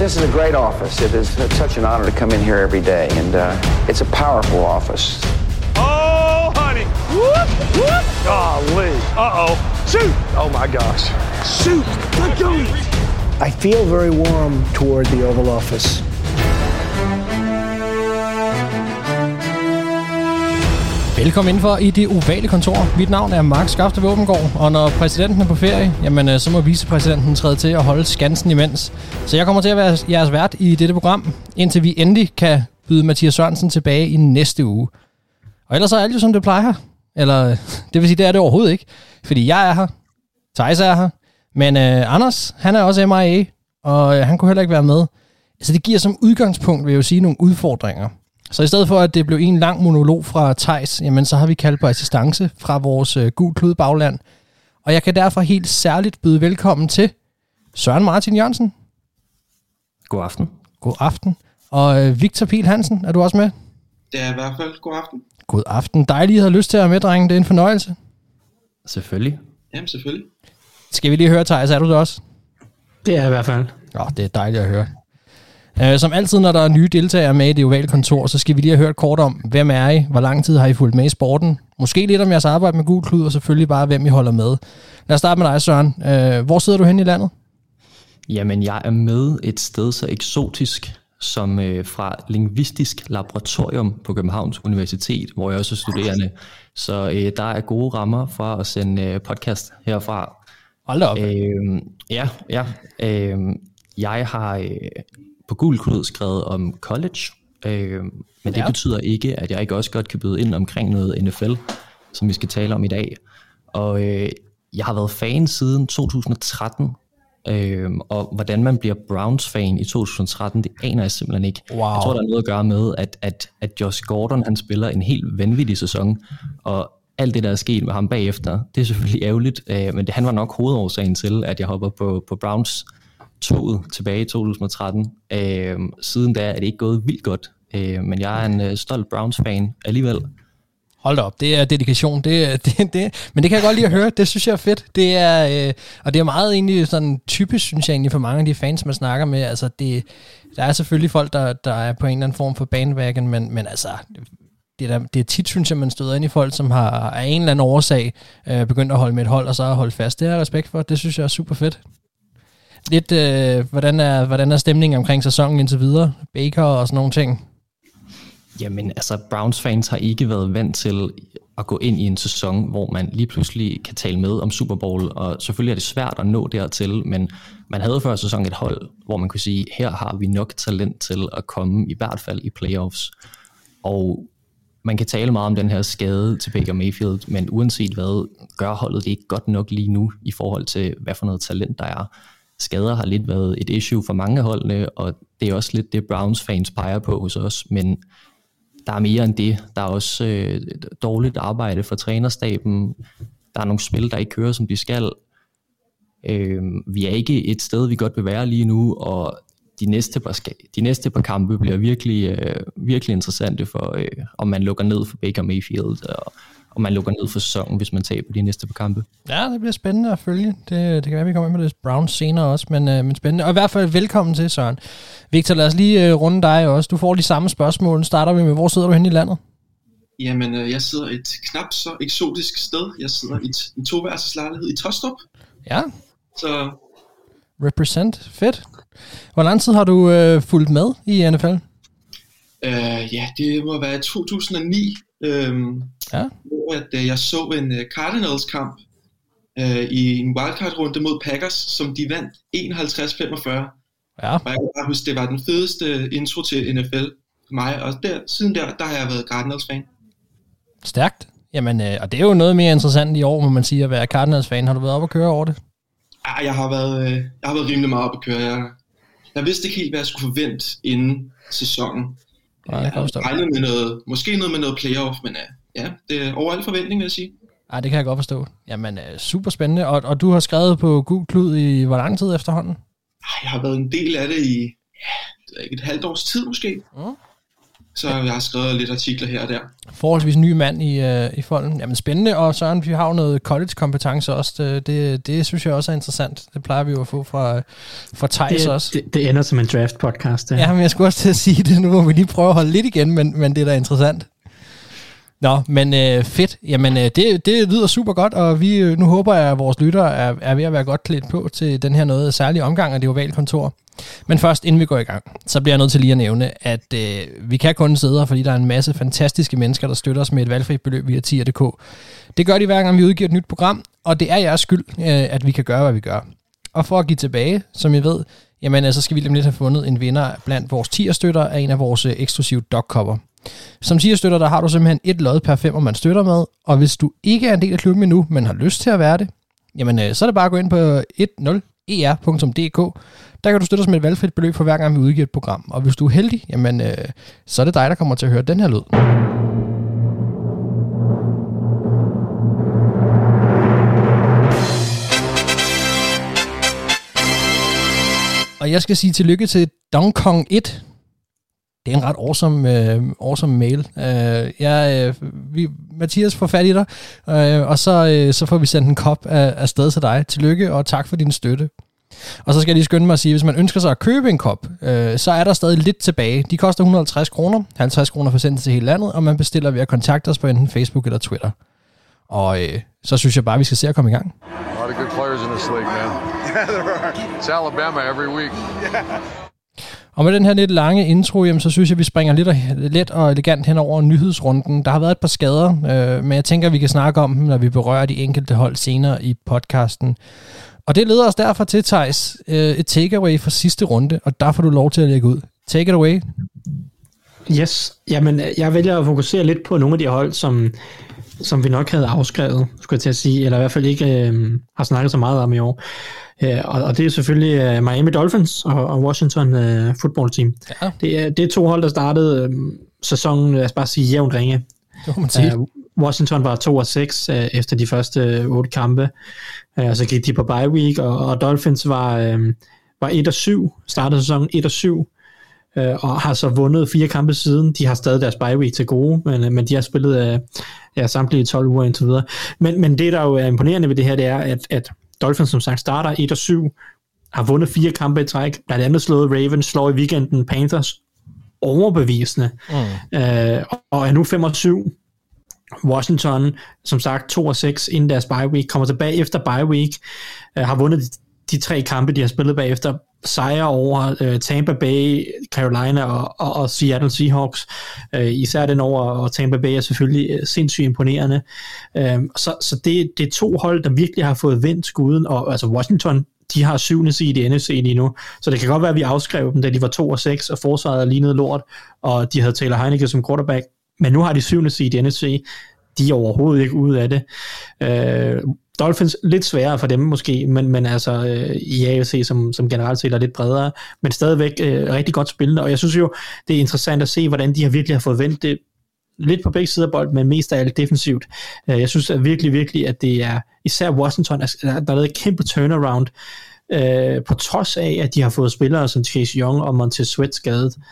This is a great office. It is such an honor to come in here every day, and uh, it's a powerful office. Oh, honey. Whoop, whoop. Golly. Uh-oh. Shoot. Oh, my gosh. Shoot. Let go. I feel very warm toward the Oval Office. Velkommen indenfor i det ovale kontor. Mit navn er Mark Skafte Våbengård, og når præsidenten er på ferie, jamen, øh, så må vicepræsidenten træde til at holde skansen imens. Så jeg kommer til at være jeres vært i dette program, indtil vi endelig kan byde Mathias Sørensen tilbage i næste uge. Og ellers er alt jo som det plejer. Eller, øh, det vil sige, det er det overhovedet ikke. Fordi jeg er her, Thijs er her, men øh, Anders, han er også MIA, og øh, han kunne heller ikke være med. Så det giver som udgangspunkt, vil jeg jo sige, nogle udfordringer. Så i stedet for, at det blev en lang monolog fra Tejs, jamen så har vi kaldt på assistance fra vores øh, gul klud bagland. Og jeg kan derfor helt særligt byde velkommen til Søren Martin Jørgensen. God aften. God aften. Og øh, Victor Pil Hansen, er du også med? Det er i hvert fald god aften. God aften. Dejligt, at I havde lyst til at være med, drenge. Det er en fornøjelse. Selvfølgelig. Jamen, selvfølgelig. Skal vi lige høre, Thijs, er du det også? Det er i hvert fald. Ja, det er dejligt at høre. Uh, som altid, når der er nye deltagere med i det ovale kontor, så skal vi lige have hørt kort om, hvem er I, hvor lang tid har I fulgt med i sporten, måske lidt om jeres arbejde med Gul Klud, og selvfølgelig bare, hvem I holder med. Lad os starte med dig, Søren. Uh, hvor sidder du hen i landet? Jamen, jeg er med et sted så eksotisk som øh, fra Lingvistisk Laboratorium på Københavns Universitet, hvor jeg også er studerende. Så øh, der er gode rammer for at sende øh, podcast herfra. Hold da op. Øh, ja, ja. Øh, jeg har øh, på Gul Klud skrevet om college, øh, men det Ja. betyder ikke, at jeg ikke også godt kan byde ind omkring noget NFL, som vi skal tale om i dag. Og øh, jeg har været fan siden 2013, øh, og hvordan man bliver Browns-fan i 2013, det aner jeg simpelthen ikke. Wow. Jeg tror, der er noget at gøre med, at, at, at Josh Gordon han spiller en helt vanvittig sæson, og alt det, der er sket med ham bagefter, det er selvfølgelig ærgerligt, øh, men det, han var nok hovedårsagen til, at jeg hopper på, på Browns toget tilbage i 2013. Øh, siden da er det ikke gået vildt godt, øh, men jeg er en øh, stolt Browns-fan alligevel. Hold da op, det er dedikation. Det, det, det, men det kan jeg godt lide at høre. Det synes jeg er fedt. Det er, øh, og det er meget egentlig sådan typisk, synes jeg egentlig, for mange af de fans, man snakker med. Altså, det, der er selvfølgelig folk, der, der er på en eller anden form for bandwagon, men, men altså, det er, der, det er tit, synes jeg, man støder ind i folk, som har af en eller anden årsag øh, begyndt at holde med et hold, og så har holdt fast. Det har jeg respekt for. Det synes jeg er super fedt. Lidt, øh, hvordan, er, hvordan er stemningen omkring sæsonen indtil videre? Baker og sådan nogle ting. Jamen, altså, Browns fans har ikke været vant til at gå ind i en sæson, hvor man lige pludselig kan tale med om Super Bowl, og selvfølgelig er det svært at nå dertil, men man havde før sæsonen et hold, hvor man kunne sige, her har vi nok talent til at komme i hvert fald i playoffs. Og man kan tale meget om den her skade til Baker Mayfield, men uanset hvad, gør holdet det ikke godt nok lige nu i forhold til, hvad for noget talent der er. Skader har lidt været et issue for mange af holdene, og det er også lidt det, Browns fans peger på hos os, men der er mere end det. Der er også øh, dårligt arbejde for trænerstaben. Der er nogle spil, der ikke kører, som de skal. Øh, vi er ikke et sted, vi godt vil være lige nu, og de næste par, de næste par kampe bliver virkelig, øh, virkelig interessante for, øh, om man lukker ned for Baker Mayfield, og om man lukker ned for sæsonen, hvis man taber de næste par kampe. Ja, det bliver spændende at følge. Det, det kan være, vi kommer ind med det Browns senere også, men, øh, men spændende. Og i hvert fald velkommen til, Søren. Victor, lad os lige øh, runde dig også. Du får de samme spørgsmål. Nu starter vi med, hvor sidder du henne i landet? Jamen, øh, jeg sidder et knap så eksotisk sted. Jeg sidder i t- en toværelseslejlighed i Tostrup. Ja, Så represent. Fedt. Hvor lang tid har du øh, fulgt med i NFL? øh, ja, det må være 2009, øh, Ja. hvor at, øh, jeg så en øh, Cardinals-kamp øh, i en wildcard-runde mod Packers, som de vandt 51-45. Ja, Og jeg kan bare huske, det var den fedeste intro til NFL for mig. Og der, siden der, der har jeg været Cardinals-fan. stærkt. Jamen, øh, og det er jo noget mere interessant i år, må man sige, at være Cardinals-fan. Har du været op og køre over det? Ah, jeg har været, øh, jeg har været rimelig meget op at køre. Jeg, jeg vidste ikke helt, hvad jeg skulle forvente inden sæsonen. Nej, jeg havde regnet med noget, måske noget med noget playoff, men uh, ja, det er over al forventning, vil jeg sige. Ej, det kan jeg godt forstå. Jamen, øh, super spændende. Og, og du har skrevet på Gul Klud i hvor lang tid efterhånden? Jeg har været en del af det i ja, et halvt års tid måske. Mm. så har jeg skrevet lidt artikler her og der. Forholdsvis ny mand i, øh, i folden. Jamen spændende, og Søren, vi har jo noget college-kompetence også. Det, det, det synes jeg også er interessant. Det plejer vi jo at få fra, fra Thijs det, også. Det, det ender som en draft-podcast. Ja, men jeg skulle også til at sige det. Nu må vi lige prøve at holde lidt igen, men, men det er da interessant. Nå, men øh, fedt. Jamen, øh, det, det lyder super godt, og vi øh, nu håber jeg, at vores lyttere er, er ved at være godt klædt på til den her noget særlige omgang af det ovale kontor. Men først, inden vi går i gang, så bliver jeg nødt til lige at nævne, at øh, vi kan kun sidde her, fordi der er en masse fantastiske mennesker, der støtter os med et valgfrit beløb via tier.dk. Det gør de hver gang, vi udgiver et nyt program, og det er jeres skyld, øh, at vi kan gøre, hvad vi gør. Og for at give tilbage, som I ved, jamen, så altså, skal vi lige have fundet en vinder blandt vores tier-støtter af en af vores øh, eksklusive dogcover. Som støtter, der har du simpelthen et lod per fem, man støtter med, og hvis du ikke er en del af klubben endnu, men har lyst til at være det, jamen øh, så er det bare at gå ind på 10er.dk, e der kan du støtte os med et valgfrit beløb for hver gang vi udgiver et program. Og hvis du er heldig, jamen, øh, så er det dig, der kommer til at høre den her lyd. Og jeg skal sige tillykke til Kong 1. Det er en ret awesome, uh, awesome mail. Uh, jeg, uh, vi, Mathias får fat i dig, uh, og så, uh, så får vi sendt en kop af, af sted til dig. Tillykke, og tak for din støtte. Og så skal jeg lige skynde mig at sige, hvis man ønsker sig at købe en kop, øh, så er der stadig lidt tilbage. De koster 150 kroner, 50 kroner for sendt til hele landet, og man bestiller ved at kontakte os på enten Facebook eller Twitter. Og øh, så synes jeg bare, vi skal se at komme i gang. A lot of good players in this league, man. Yeah, there are. It's Alabama every week. Og med den her lidt lange intro, jamen, så synes jeg, vi springer lidt, og, let og elegant hen over nyhedsrunden. Der har været et par skader, øh, men jeg tænker, at vi kan snakke om dem, når vi berører de enkelte hold senere i podcasten. Og det leder os derfor til, Thijs, øh, et takeaway fra sidste runde, og der får du lov til at lægge ud. Take it away. Yes, jamen øh, jeg vælger at fokusere lidt på nogle af de hold, som, som vi nok havde afskrevet, skulle jeg til at sige, eller i hvert fald ikke øh, har snakket så meget om i år. Øh, og, og det er selvfølgelig øh, Miami Dolphins og, og Washington øh, Football Team. Ja. Det, er, det er to hold, der startede øh, sæsonen, lad os bare sige, jævnt ringe. Det må man sige. Uh, Washington var 2 og 6 øh, efter de første øh, otte kampe, øh, og så gik de på bye week, og, og Dolphins var, øh, var 1 og 7, startede sæsonen 1 og 7, øh, og har så vundet fire kampe siden. De har stadig deres bye week til gode, men, øh, men de har spillet øh, ja, samtlige 12 uger indtil videre. Men, men det, der jo er imponerende ved det her, det er, at, at Dolphins som sagt starter 1 og 7, har vundet fire kampe i træk, blandt andet slået Ravens, slår i weekenden Panthers, overbevisende, mm. øh, og er nu 5 og 7, Washington, som sagt 2 og 6 inden deres bye week, kommer tilbage efter bye week, øh, har vundet de, tre kampe, de har spillet bagefter, sejre over øh, Tampa Bay, Carolina og, og, og Seattle Seahawks. Øh, især den over og Tampa Bay er selvfølgelig øh, sindssygt imponerende. Øh, så så det, det er to hold, der virkelig har fået vendt skuden, og altså Washington de har syvende seed i NFC lige nu, så det kan godt være, at vi afskrev dem, da de var 2 og 6, og forsvaret lignede lort, og de havde Taylor Heineke som quarterback, men nu har de syvende seed i NFC, de er overhovedet ikke ude af det. Øh, Dolphins lidt sværere for dem måske, men, men altså øh, i AFC som, som generelt set er lidt bredere, men stadigvæk øh, rigtig godt spillende, og jeg synes jo, det er interessant at se, hvordan de har virkelig har fået vendt det lidt på begge sider af bolden, men mest af alt defensivt. Øh, jeg synes at virkelig, virkelig, at det er især Washington, altså, der er lavet et kæmpe turnaround, øh, på trods af, at de har fået spillere som Chase Young og Montez Sweat skadet. Øh,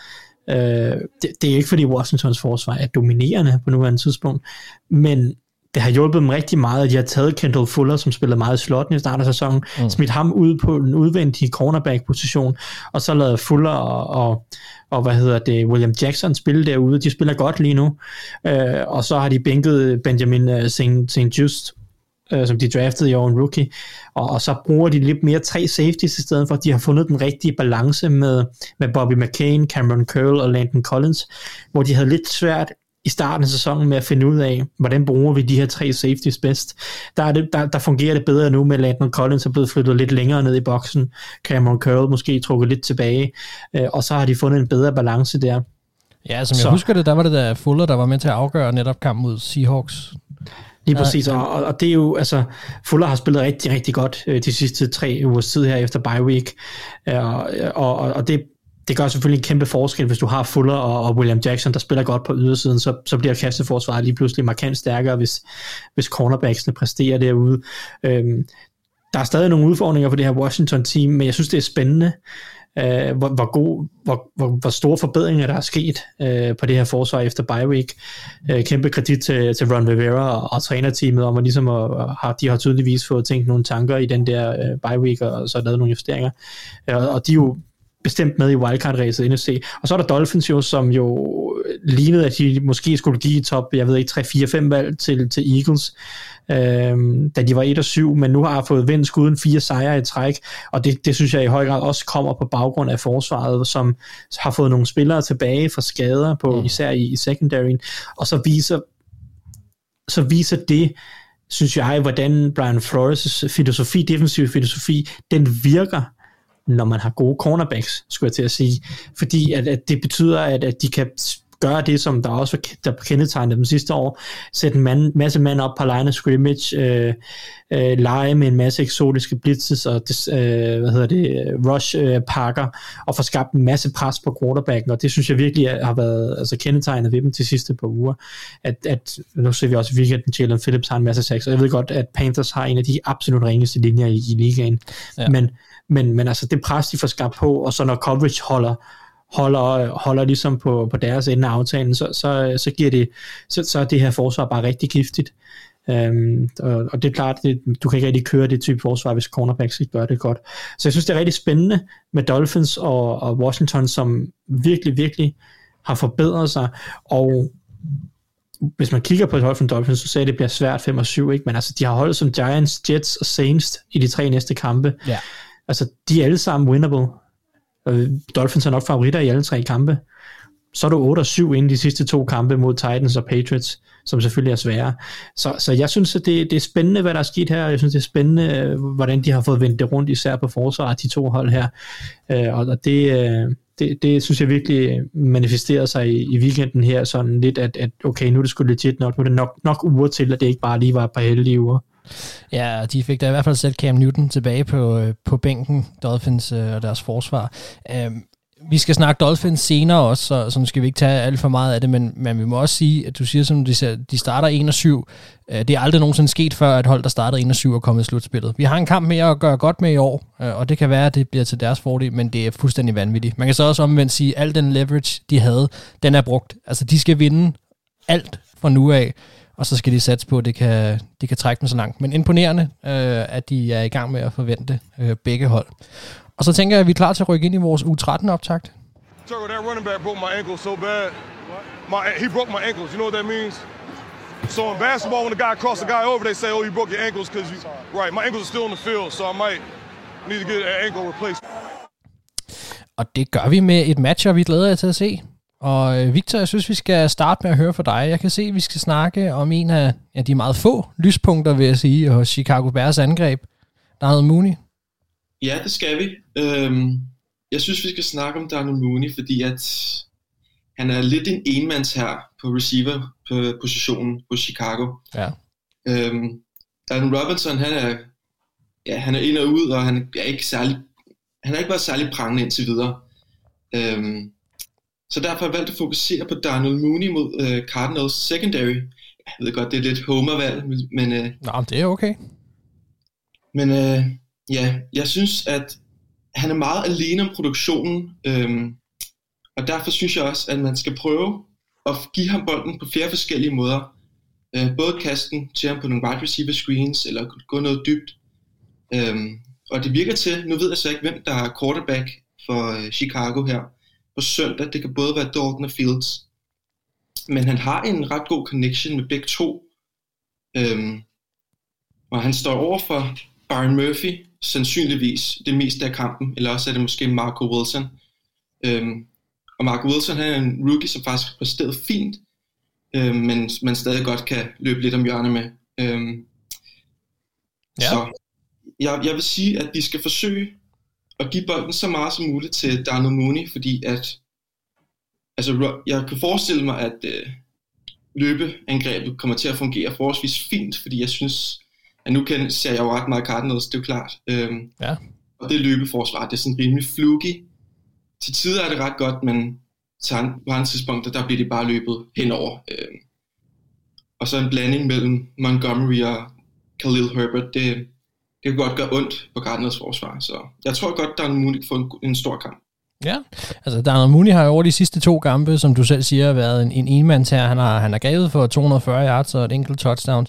det, det er ikke fordi Washingtons forsvar er dominerende på nuværende tidspunkt, men det har hjulpet dem rigtig meget, at de har taget Kendall Fuller, som spillede meget i slotten i starten af sæsonen, mm. smidt ham ud på den udvendige cornerback-position, og så lavet Fuller og, og, og, hvad hedder det, William Jackson spille derude. De spiller godt lige nu. Øh, og så har de bænket Benjamin uh, St. Just, øh, som de draftede i år, en rookie, og, og så bruger de lidt mere tre safeties i stedet for, at de har fundet den rigtige balance med, med Bobby McCain, Cameron Curl og Landon Collins, hvor de havde lidt svært i starten af sæsonen med at finde ud af, hvordan bruger vi de her tre safeties bedst. Der, er det, der, der fungerer det bedre nu med Landon Collins er blevet flyttet lidt længere ned i boksen, Cameron Curl måske trukket lidt tilbage, øh, og så har de fundet en bedre balance der. Ja, som jeg så. husker det, der var det der Fuller, der var med til at afgøre netop kampen mod Seahawks. Lige præcis, og, og det er jo, altså, Fuller har spillet rigtig, rigtig godt øh, de sidste tre ugers tid her efter bye week, øh, og, og, og det, det gør selvfølgelig en kæmpe forskel, hvis du har Fuller og, og William Jackson, der spiller godt på ydersiden, så, så bliver kasteforsvaret lige pludselig markant stærkere, hvis, hvis cornerbacksene præsterer derude. Øhm, der er stadig nogle udfordringer for det her Washington-team, men jeg synes, det er spændende øh, hvor, hvor, god, hvor, hvor, hvor store forbedringer der er sket øh, på det her forsvar efter bye week. Øh, kæmpe kredit til, til Ron Rivera og, og trænerteamet om at ligesom at, at har, de har tydeligvis fået tænkt nogle tanker i den der øh, bye week og, og så lavet nogle justeringer. Øh, og de er jo bestemt med i wildcard-ræset i NFC. Og så er der Dolphins jo, som jo lignede, at de måske skulle give top, jeg ved ikke, 3-4-5 valg til, til Eagles, øhm, da de var 1 og 7, men nu har fået vendt skuden fire sejre i træk, og det, det synes jeg i høj grad også kommer på baggrund af forsvaret, som har fået nogle spillere tilbage fra skader, på mm. især i, i secondaryen, og så viser, så viser det, synes jeg, hvordan Brian Flores' filosofi, defensiv filosofi, den virker når man har gode cornerbacks, skulle jeg til at sige. Fordi at, at det betyder, at, at de kan gøre det, som der også der kendetegnede dem sidste år, sætte en man, masse mand op på line scrimmage, øh, øh, lege med en masse eksotiske blitzes og øh, hvad hedder det, rush øh, pakker, og få skabt en masse pres på quarterbacken, og det synes jeg virkelig har været altså, kendetegnet ved dem til sidste par uger, at, at nu ser vi også i weekenden, Jalen Phillips har en masse sex, og jeg ved godt, at Panthers har en af de absolut ringeste linjer i, i ligaen, ja. men men, men altså det pres, de får skabt på, og så når coverage holder, holder, øh, holder ligesom på, på deres ende af aftalen, så, så, øh, så, giver det, så, så er det her forsvar bare rigtig giftigt. Øhm, og, og det er klart, det, du kan ikke rigtig køre det type forsvar, hvis cornerbacks ikke gør det godt. Så jeg synes, det er rigtig spændende med Dolphins og, og Washington, som virkelig, virkelig har forbedret sig, og hvis man kigger på Dolphins Dolphins, så sagde det bliver svært 5 og 7, ikke? men altså, de har holdt som Giants, Jets og Saints i de tre næste kampe. Ja. Altså, de er alle sammen winnable. Dolphins er nok favoritter i alle tre kampe. Så er du 8 og 7 inden de sidste to kampe mod Titans og Patriots, som selvfølgelig er svære. Så, så jeg synes, at det, det er spændende, hvad der er sket her. Jeg synes, det er spændende, hvordan de har fået vendt det rundt, især på forsvaret, de to hold her. Øh, og det, øh, det, det synes jeg virkelig manifesterer sig i, i weekenden her, sådan lidt, at, at okay, nu er det sgu legit nok, nu er det nok, nok uger til, at det ikke bare lige var et par heldige uger. Ja, de fik da i hvert fald sat Cam Newton tilbage på, øh, på bænken, Dolphins øh, og deres forsvar. Um, vi skal snakke Dolphins senere også, så, så nu skal vi ikke tage alt for meget af det, men, men vi må også sige, at du siger, som de, de starter 1 7. Øh, det er aldrig nogensinde sket før, at hold, der startede 1 7 er kommet i slutspillet. Vi har en kamp mere at gøre godt med i år, og det kan være, at det bliver til deres fordel, men det er fuldstændig vanvittigt. Man kan så også omvendt sige, at al den leverage, de havde, den er brugt. Altså, de skal vinde alt fra nu af og så skal de satse på, at det kan, de kan trække den så langt. Men imponerende, øh, at de er i gang med at forvente øh, begge hold. Og så tænker jeg, at vi er klar til at rykke ind i vores U13-optakt. Turtle, that running back broke my ankle so bad. My, he broke my ankles. You know what that means? So in basketball, when the guy crosses the guy over, they say, oh, you broke your ankles because you... Right, my ankles are still in the field, so I might need to get an ankle replaced. Og det gør vi med et match, og vi glæder jer til at se. Og øh, Victor, jeg synes, vi skal starte med at høre fra dig. Jeg kan se, at vi skal snakke om en af ja, de meget få lyspunkter, vil jeg sige, hos Chicago Bears angreb. Der er noget Mooney. Ja, det skal vi. Øhm, jeg synes, vi skal snakke om Darnell Mooney, fordi at han er lidt en enmands her på receiver-positionen hos Chicago. Ja. Øhm, Darnell Robinson, han er, ja, han er ind og ud, og han er ikke særlig, han har ikke været særlig prangende indtil videre. Øhm, så derfor har jeg valgt at fokusere på Darnell Mooney mod uh, Cardinals secondary. Jeg ved godt, det er lidt homervalg, men... Uh, Nå, det er okay. Men uh, ja, jeg synes, at han er meget alene om produktionen, øhm, og derfor synes jeg også, at man skal prøve at give ham bolden på flere forskellige måder. Uh, både kasten til ham på nogle wide receiver screens, eller gå noget dybt. Øhm, og det virker til, nu ved jeg så ikke, hvem der er quarterback for uh, Chicago her, på søndag. Det kan både være Dalton og Fields. Men han har en ret god connection med begge to. Øhm, og han står over for Byron Murphy, sandsynligvis det meste af kampen, eller også er det måske Marco Wilson. Øhm, og Marco Wilson han er en rookie, som faktisk har præsteret fint, øhm, men man stadig godt kan løbe lidt om hjørnet med. Øhm, ja. Så jeg, jeg vil sige, at vi skal forsøge at give bolden så meget som muligt til Darnell Mooney, fordi at altså, jeg kan forestille mig, at øh, løbeangrebet kommer til at fungere forholdsvis fint, fordi jeg synes, at nu kan, ser jeg jo ret meget Cardinals, det er jo klart. Øhm, ja. Og det løbeforsvar, det er sådan rimelig fluky. Til tider er det ret godt, men til på andre tidspunkter, der bliver det bare løbet henover. Øhm, og så en blanding mellem Montgomery og Khalil Herbert, det, det kan godt gøre ondt på Cardinals forsvar. Så jeg tror godt, der er en mulighed for en, en stor kamp. Ja, altså Daniel Mooney har jo over de sidste to kampe, som du selv siger, været en, en enmands her. Han har, han har gavet for 240 yards og et enkelt touchdown.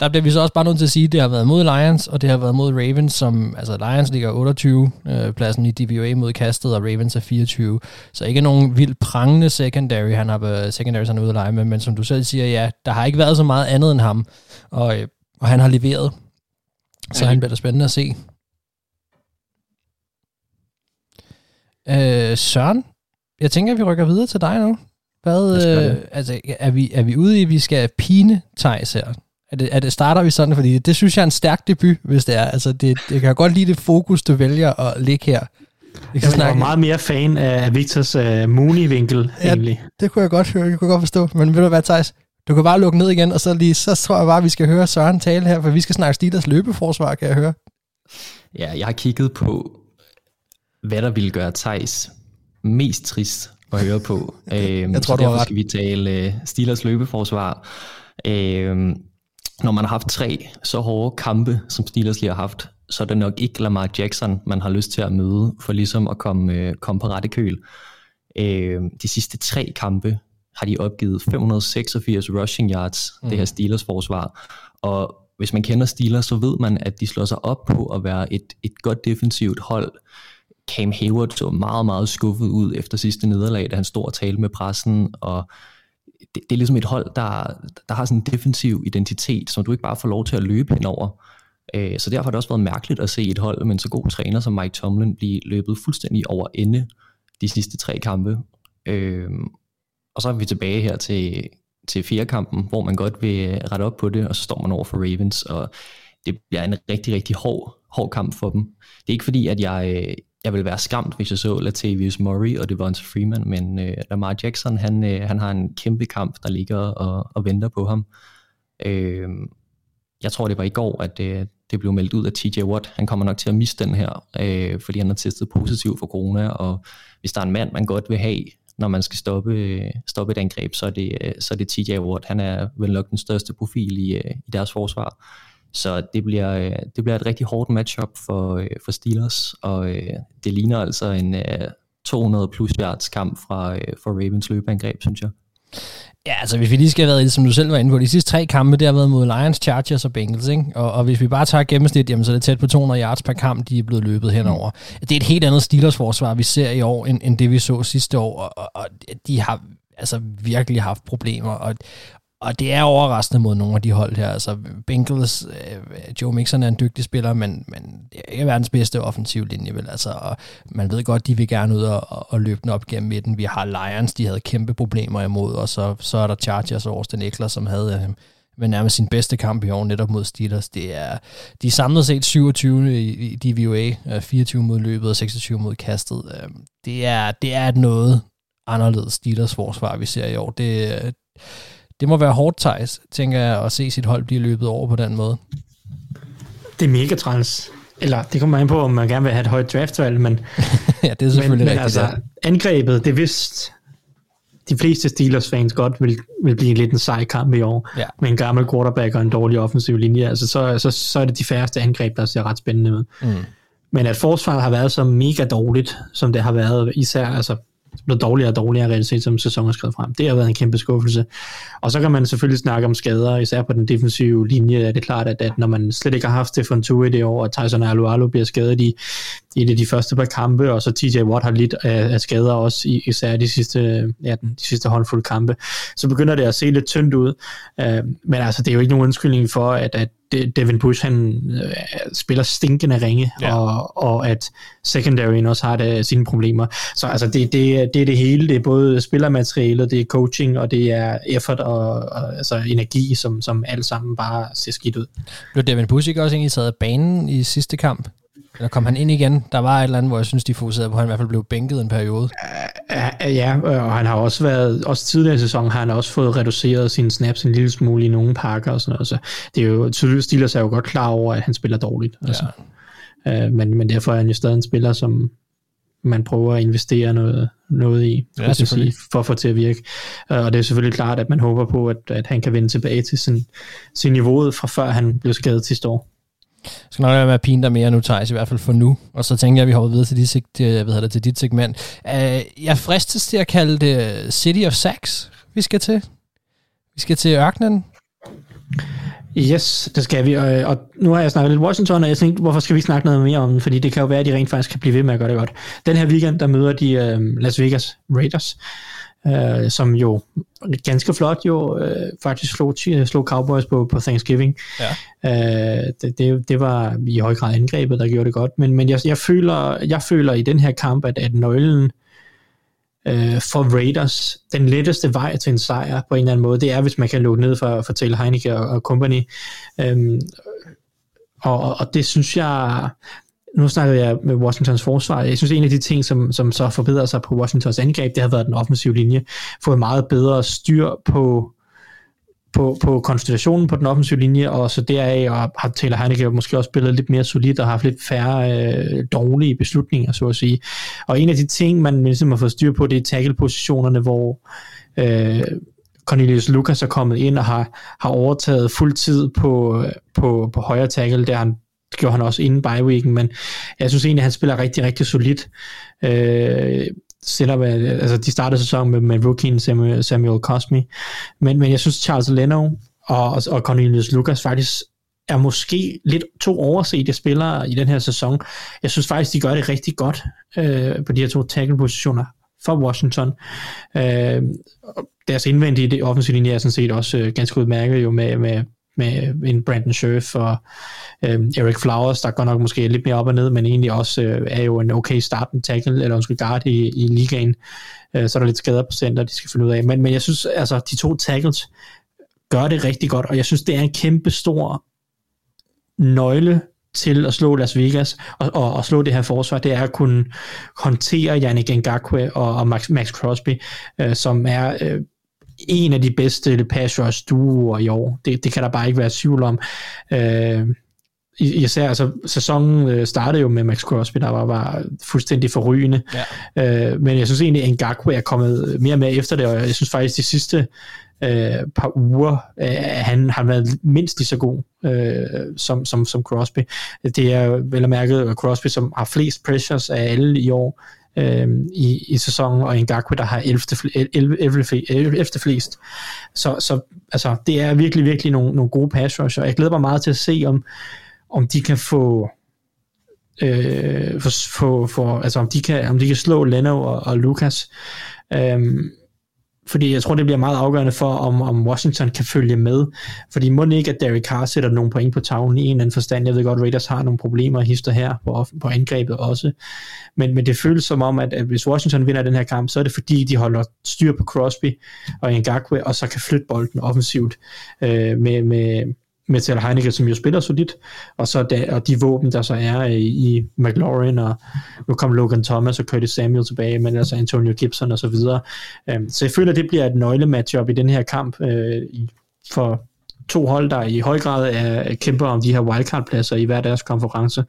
Der bliver vi så også bare nødt til at sige, at det har været mod Lions, og det har været mod Ravens, som, altså Lions ligger 28 øh, pladsen i DVOA mod kastet, og Ravens er 24. Så ikke nogen vildt prangende secondary, han har, secondary, han er ude at lege med, men som du selv siger, ja, der har ikke været så meget andet end ham, og, øh, og han har leveret. Så han bliver da spændende at se. Øh, Søren, jeg tænker, at vi rykker videre til dig nu. Hvad, øh, altså, er, vi, er vi ude i, at vi skal pine Thijs her? Er det, er det, starter vi sådan? Fordi det synes jeg er en stærk debut, hvis det er. Altså, det, det kan godt lide det fokus, du vælger at ligge her. Vi kan jeg var meget mere fan af Victors uh, Mooney-vinkel, ja, egentlig. det kunne jeg godt høre, jeg kunne godt forstå. Men ved du hvad, Thijs? Du kan bare lukke ned igen, og så, lige, så tror jeg bare, at vi skal høre Søren tale her, for vi skal snakke Steelers løbeforsvar, kan jeg høre. Ja, jeg har kigget på, hvad der ville gøre Thijs mest trist at høre på. øhm, jeg tror, så derfor skal vi tale uh, Steelers løbeforsvar. Øhm, når man har haft tre så hårde kampe, som Steelers lige har haft, så er det nok ikke Lamar Jackson, man har lyst til at møde, for ligesom at komme, øh, komme på rette køl. Øh, de sidste tre kampe har de opgivet 586 rushing yards, mm. det her Steelers forsvar. Og hvis man kender Steelers, så ved man, at de slår sig op på at være et, et godt defensivt hold. Cam Hayward så meget, meget skuffet ud efter sidste nederlag, da han stod og talte med pressen, og det, det er ligesom et hold, der, der har sådan en defensiv identitet, som du ikke bare får lov til at løbe henover. Øh, så derfor har det også været mærkeligt at se et hold med en så god træner som Mike Tomlin blive løbet fuldstændig over ende de sidste tre kampe. Øh, og så er vi tilbage her til, til firekampen, hvor man godt vil rette op på det, og så står man over for Ravens, og det bliver en rigtig, rigtig hård, hård kamp for dem. Det er ikke fordi, at jeg, jeg vil være skræmt, hvis jeg så Latavius Murray og Devonta Freeman, men øh, Lamar Jackson, han, øh, han har en kæmpe kamp, der ligger og, og venter på ham. Øh, jeg tror, det var i går, at øh, det blev meldt ud af TJ Watt. Han kommer nok til at miste den her, øh, fordi han har testet positiv for corona, og hvis der er en mand, man godt vil have, når man skal stoppe, stoppe et angreb, så er det, så er det TJ Ward. Han er vel nok den største profil i, i deres forsvar. Så det bliver, det bliver et rigtig hårdt matchup for, for Steelers, og øh, det ligner altså en øh, 200 plus yards kamp fra, øh, fra Ravens løbeangreb, synes jeg. Ja, altså hvis vi lige skal have været som du selv var inde på, de sidste tre kampe, det har været mod Lions, Chargers og Bengals, ikke? Og, og hvis vi bare tager gennemsnit, jamen, så er det tæt på 200 yards per kamp, de er blevet løbet henover. Mm. Det er et helt andet Steelers forsvar, vi ser i år, end, end det vi så sidste år, og, og, og de har altså virkelig haft problemer, og, og det er overraskende mod nogle af de hold her. Altså Bengals, øh, Joe Mixon er en dygtig spiller, men, men det er ikke verdens bedste offensiv linje, vel? Altså, og man ved godt, de vil gerne ud og, og løbe den op gennem midten. Vi har Lions, de havde kæmpe problemer imod, og så, så er der Chargers og Austin Eckler, som havde øh, men nærmest sin bedste kamp i år netop mod Steelers. Det er, de er samlet set 27 i, i DVOA, 24 øh, mod løbet og 26 mod kastet. Øh, det er, det er et noget anderledes Steelers forsvar, vi ser i år. Det, det må være hårdt, Thijs, tænker jeg, at se sit hold blive løbet over på den måde. Det er mega træls. Eller det kommer an på, om man gerne vil have et højt draftvalg, men, ja, det er selvfølgelig men, men rigtigt. Altså, angrebet, det er vist, de fleste Steelers-fans godt vil, vil blive lidt en sej kamp i år, ja. med en gammel quarterback og en dårlig offensiv linje. Altså, så, så, så er det de færreste angreb, der ser ret spændende ud. Mm. Men at forsvaret har været så mega dårligt, som det har været, især altså blevet dårligere og dårligere reelt set, som sæsonen er skrevet frem. Det har været en kæmpe skuffelse. Og så kan man selvfølgelig snakke om skader, især på den defensive linje, er det klart, at, at når man slet ikke har haft Stefan Tue i det år, og Tyson Alualu bliver skadet i, i det, de første par kampe, og så TJ Watt har lidt af, af skader også, i, især de sidste, ja, de sidste håndfulde kampe, så begynder det at se lidt tyndt ud. Uh, men altså, det er jo ikke nogen undskyldning for, at, at Devin Bush han øh, spiller stinkende ringe, ja. og, og at secondaryen også har det, sine problemer. Så altså, det, det, det er det hele. Det er både spillermaterialet, det er coaching, og det er effort og, og altså, energi, som, som alt sammen bare ser skidt ud. Blev Devin Bush ikke også egentlig taget af banen i sidste kamp? Eller kom han ind igen? Der var et eller andet, hvor jeg synes, de fokuserede på, at han i hvert fald blev bænket en periode. Ja, og han har også været, også tidligere i sæsonen har han også fået reduceret sine snaps en lille smule i nogle pakker og sådan noget. Så det er jo tydeligt, Steelers er jo godt klar over, at han spiller dårligt. Altså. Ja. Øh, men, men derfor er han jo stadig en spiller, som man prøver at investere noget, noget i, ja, sige, for at få til at virke. Øh, og det er selvfølgelig klart, at man håber på, at, at han kan vende tilbage til sin, sin niveau fra før han blev skadet sidste år. Jeg skal nok lade være med at pine dig mere nu, Thijs, i hvert fald for nu. Og så tænker jeg, at vi hopper videre til, dit, jeg øh, hvad det, til dit segment. Uh, jeg fristes til at kalde det City of Sax, vi skal til. Vi skal til ørkenen. Yes, det skal vi. Og, og nu har jeg snakket lidt Washington, og jeg tænkte, hvorfor skal vi ikke snakke noget mere om den? Fordi det kan jo være, at de rent faktisk kan blive ved med at gøre det godt. Den her weekend, der møder de uh, Las Vegas Raiders, uh, som jo ganske flot jo uh, faktisk slog, slog Cowboys på, på Thanksgiving. Ja. Det, det, det var i høj grad angrebet, der gjorde det godt. Men, men jeg, jeg, føler, jeg føler i den her kamp, at, at nøglen øh, for Raiders, den letteste vej til en sejr på en eller anden måde, det er, hvis man kan lukke ned for, for Taylor Heineke og, og company. Øhm, og, og det synes jeg, nu snakker jeg med Washingtons forsvar, jeg synes en af de ting, som, som så forbedrer sig på Washingtons angreb, det har været den offensive linje, fået meget bedre styr på på, på konstellationen på den offensive linje, og så deraf og har Taylor Heineke måske også spillet lidt mere solidt og haft lidt færre øh, dårlige beslutninger, så at sige. Og en af de ting, man ligesom har fået styr på, det er tackle-positionerne, hvor øh, Cornelius Lucas er kommet ind og har, har overtaget fuld tid på, øh, på, på højre tackle, der han det gjorde han også inden bye weeken, men jeg synes egentlig, at han spiller rigtig, rigtig solidt. Øh, selvom øh, altså, de startede sæsonen med, med rookien Samuel, Samuel Cosme, men, men jeg synes Charles Leno og, og Cornelius Lucas faktisk er måske lidt to oversete spillere i den her sæson. Jeg synes faktisk, de gør det rigtig godt øh, på de her to tackle-positioner for Washington. Øh, deres indvendige det offensive linje er sådan set også øh, ganske udmærket jo med, med med en Brandon Scherf og øh, Eric Flowers, der går nok måske lidt mere op og ned, men egentlig også øh, er jo en okay starten tackle, eller undskyld guard i, i ligaen. Øh, så er der lidt skader på center, de skal finde ud af. Men, men jeg synes, altså, de to tackles gør det rigtig godt, og jeg synes, det er en kæmpe stor nøgle til at slå Las Vegas og, og, og slå det her forsvar, det er at kunne håndtere Yannick Ngakwe og, og Max, Max Crosby, øh, som er øh, en af de bedste pass rush duoer i år. Det, det kan der bare ikke være tvivl om. Øh, især altså, sæsonen øh, startede jo med Max Crosby, der var, var fuldstændig forrygende. Ja. Øh, men jeg synes egentlig, at Ngakwe er kommet mere med efter det, og jeg synes faktisk, de sidste øh, par uger, øh, han har været mindst lige så god øh, som, som, som Crosby. Det er vel at mærke Crosby, som har flest pressures af alle i år øh, i, i sæsonen, og Ngakwe, der har 11. 11, 11, 11 flest. Så, så altså, det er virkelig, virkelig nogle, nogle gode pass rusher. Jeg glæder mig meget til at se, om, om de kan få øh, for, for, for, altså om de kan, om de kan slå Leno og, og Lukas. Øhm, fordi jeg tror, det bliver meget afgørende for, om, om Washington kan følge med. Fordi må ikke, at Derek Carr sætter nogle point på tavlen i en eller anden forstand. Jeg ved godt, Raiders har nogle problemer hister her på, på angrebet også. Men, men det føles som om, at, at hvis Washington vinder den her kamp, så er det fordi, de holder styr på Crosby og Ngakwe, og så kan flytte bolden offensivt øh, med, med, Metal Taylor Heineke, som jo spiller solidt, og så da, og de våben, der så er i, i McLaurin, og nu kom Logan Thomas og Curtis Samuel tilbage, men altså Antonio Gibson og så videre. Øhm, så jeg føler, det bliver et nøglematchup i den her kamp øh, for to hold, der i høj grad er, øh, kæmper om de her wildcard-pladser i hver deres konference.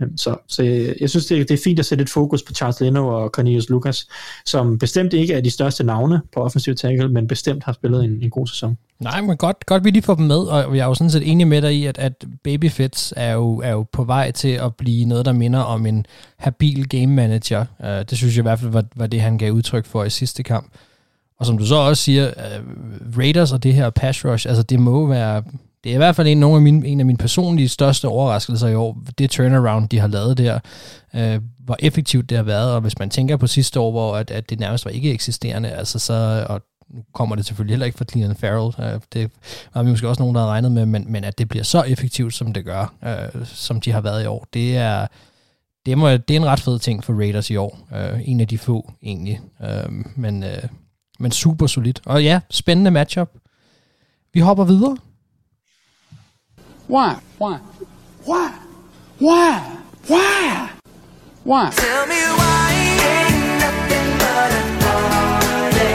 Øhm, så, så jeg, jeg synes, det, det er fint at sætte et fokus på Charles Leno og Cornelius Lucas, som bestemt ikke er de største navne på offensiv tackle, men bestemt har spillet en, en god sæson. Nej, men godt, godt vi lige får dem med, og jeg er jo sådan set enig med dig i, at, at Baby Fitz er jo, er jo på vej til at blive noget, der minder om en habil game manager. Uh, det synes jeg i hvert fald var, var det, han gav udtryk for i sidste kamp. Og som du så også siger, uh, Raiders og det her pass rush, altså det må være det er i hvert fald en, nogle af mine, en af mine personlige største overraskelser i år, det turnaround, de har lavet der, øh, hvor effektivt det har været, og hvis man tænker på sidste år, hvor at, at det nærmest var ikke eksisterende, altså så, og nu kommer det selvfølgelig heller ikke fra Clean Farrell, øh, det var vi måske også nogen, der havde regnet med, men, men at det bliver så effektivt, som det gør, øh, som de har været i år, det er, det, må, det er en ret fed ting for Raiders i år. Øh, en af de få, egentlig. Øh, men, øh, men super solidt. Og ja, spændende matchup. Vi hopper videre. Why? Why? Why? Why? Why? Why? Tell me why ain't nothing but a party.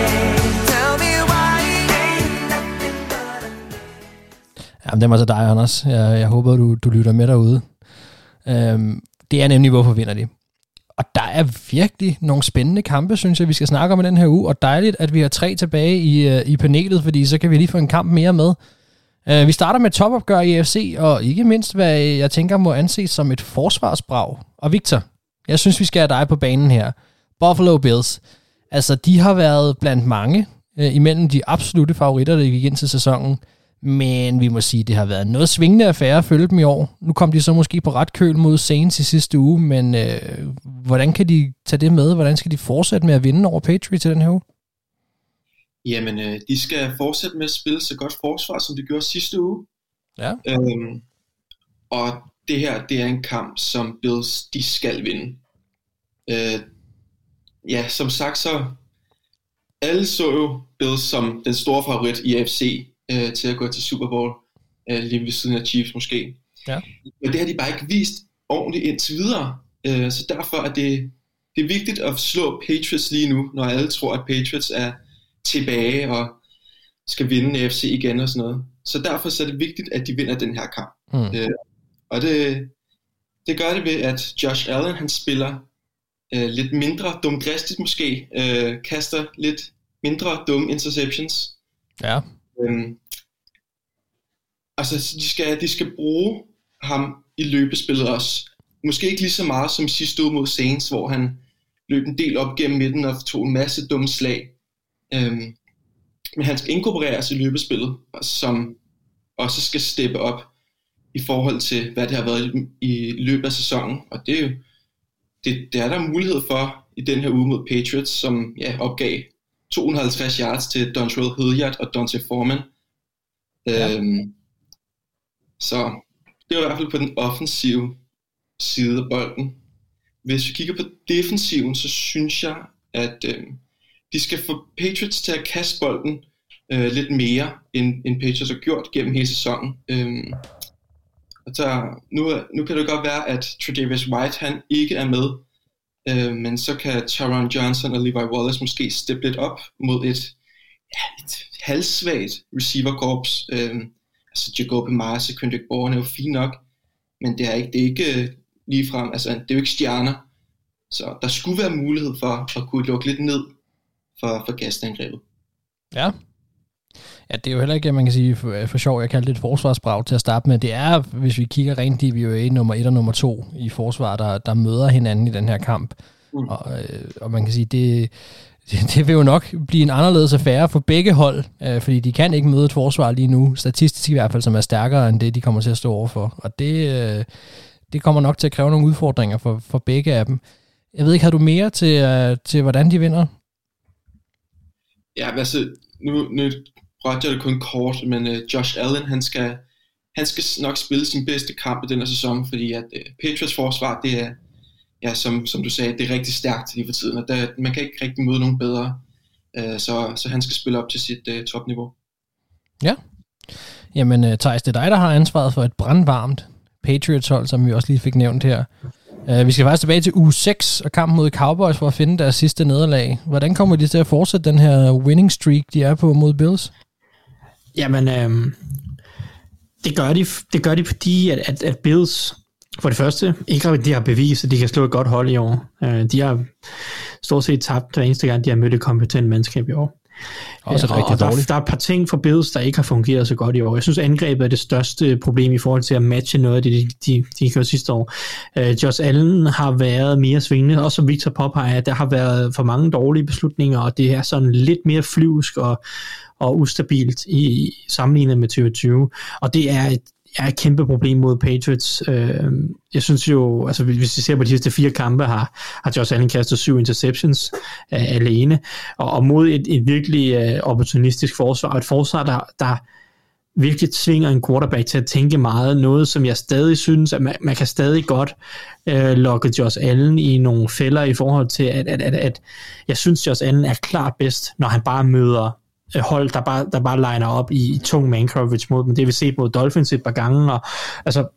Tell me why ain't nothing but a Jamen, det var så dig, Anders. Jeg, jeg håber, du, du lytter med derude. Øhm, det er nemlig, hvorfor vinder de. Og der er virkelig nogle spændende kampe, synes jeg, vi skal snakke om i den her uge. Og dejligt, at vi har tre tilbage i, uh, i panelet, fordi så kan vi lige få en kamp mere med. Uh, vi starter med topopgør i AFC, og ikke mindst, hvad jeg tænker må anses som et forsvarsbrag. Og Victor, jeg synes, vi skal have dig på banen her. Buffalo Bills. Altså, de har været blandt mange uh, imellem de absolute favoritter, der gik ind til sæsonen. Men vi må sige, det har været noget svingende affære at følge dem i år. Nu kom de så måske på ret køl mod Saints i sidste uge, men øh, hvordan kan de tage det med? Hvordan skal de fortsætte med at vinde over Patriots i den her uge? Jamen, øh, de skal fortsætte med at spille så godt forsvar, som de gjorde sidste uge. Ja. Øhm, og det her, det er en kamp, som Bills, de skal vinde. Øh, ja, som sagt, så alle så jo Bills som den store favorit i AFC øh, til at gå til Super Bowl, øh, lige ved siden af Chiefs måske. Ja. Men det har de bare ikke vist ordentligt indtil videre. Øh, så derfor er det, det er vigtigt at slå Patriots lige nu, når alle tror, at Patriots er tilbage og skal vinde AFC igen og sådan noget. Så derfor så er det vigtigt, at de vinder den her kamp. Mm. Øh, og det, det gør det ved, at Josh Allen han spiller øh, lidt mindre dumdristigt måske, øh, kaster lidt mindre dumme interceptions. Ja. Øhm, altså, de skal, de skal bruge ham i løbespillet også. Måske ikke lige så meget som sidste uge mod Saints, hvor han løb en del op gennem midten og tog en masse dumme slag. Øhm, men han skal inkorporeres i løbespillet, som også skal steppe op i forhold til, hvad det har været i løbet af sæsonen. Og det er jo det, det er der mulighed for i den her uge mod Patriots, som ja, opgav 250 yards til Dontrell Hilliard og Dante Foreman. Ja. Øhm, så det er i hvert fald på den offensive side af bolden. Hvis vi kigger på defensiven, så synes jeg, at øh, de skal få Patriots til at kaste bolden øh, lidt mere, end, end Patriots har gjort gennem hele sæsonen. Øhm, så nu, nu kan det godt være, at Tredavious White han ikke er med, øh, men så kan Taron Johnson og Levi Wallace måske steppe lidt op mod et, ja, et halvsvagt receiverkorps. Øh, altså Jacob Myers og Kendrick Bourne er jo fint nok, men det er ikke, det er ikke øh, lige frem, altså det er jo ikke stjerner. Så der skulle være mulighed for at kunne lukke lidt ned for, for gastangrebet. Ja. Ja, det er jo heller ikke, man kan sige, for, for sjov, jeg kaldte det et forsvarsbrag til at starte med. Det er, hvis vi kigger rent DVOA nummer 1 og nummer 2 i forsvar, der, der møder hinanden i den her kamp. Mm. Og, øh, og man kan sige, det, det, det vil jo nok blive en anderledes affære for begge hold, øh, fordi de kan ikke møde et forsvar lige nu, statistisk i hvert fald, som er stærkere end det, de kommer til at stå overfor. Og det, øh, det kommer nok til at kræve nogle udfordringer for, for begge af dem. Jeg ved ikke, har du mere til, øh, til hvordan de vinder? Ja, altså, nu, nu rørte jeg det kun kort, men uh, Josh Allen, han skal, han skal nok spille sin bedste kamp i denne sæson, fordi at uh, Patriots forsvar, det er, ja, som, som du sagde, det er rigtig stærkt lige for tiden, og der, man kan ikke rigtig møde nogen bedre, uh, så, så han skal spille op til sit uh, topniveau. Ja. Jamen, Thijs, det er dig, der har ansvaret for et brandvarmt Patriots-hold, som vi også lige fik nævnt her. Uh, vi skal faktisk tilbage til uge 6 og kampen mod Cowboys for at finde deres sidste nederlag. Hvordan kommer de til at fortsætte den her winning streak, de er på mod Bills? Jamen, øh, det, gør de, det gør de, fordi at, at, at Bills for det første ikke de har bevist, at de kan slå et godt hold i år. Uh, de har stort set tabt hver eneste gang, de har mødt et kompetent mandskab i år. Også og, rigtig og der, dårligt. der er et par ting for Bills, der ikke har fungeret så godt i år. Jeg synes, angrebet er det største problem i forhold til at matche noget af det, de, de, de gjorde sidste år. Uh, Josh Allen har været mere svingende, også som Victor påpeger, der har været for mange dårlige beslutninger, og det er sådan lidt mere flyvsk og, og ustabilt i, i sammenlignet med 2020. Og det er et, er et kæmpe problem mod Patriots. Øh, jeg synes jo, altså hvis vi ser på de sidste fire kampe, har, har Josh Allen kastet syv interceptions øh, alene, og, og mod et, et virkelig øh, opportunistisk forsvar, et forsvar, der, der virkelig tvinger en quarterback til at tænke meget, noget som jeg stadig synes, at man, man kan stadig godt øh, lokke Josh Allen i nogle fælder i forhold til, at, at, at, at jeg synes, Josh Allen er klart bedst, når han bare møder Øh, hold, der bare, der bare liner op i, i tung man coverage mod dem. Det har vi set mod Dolphins et par gange, og altså,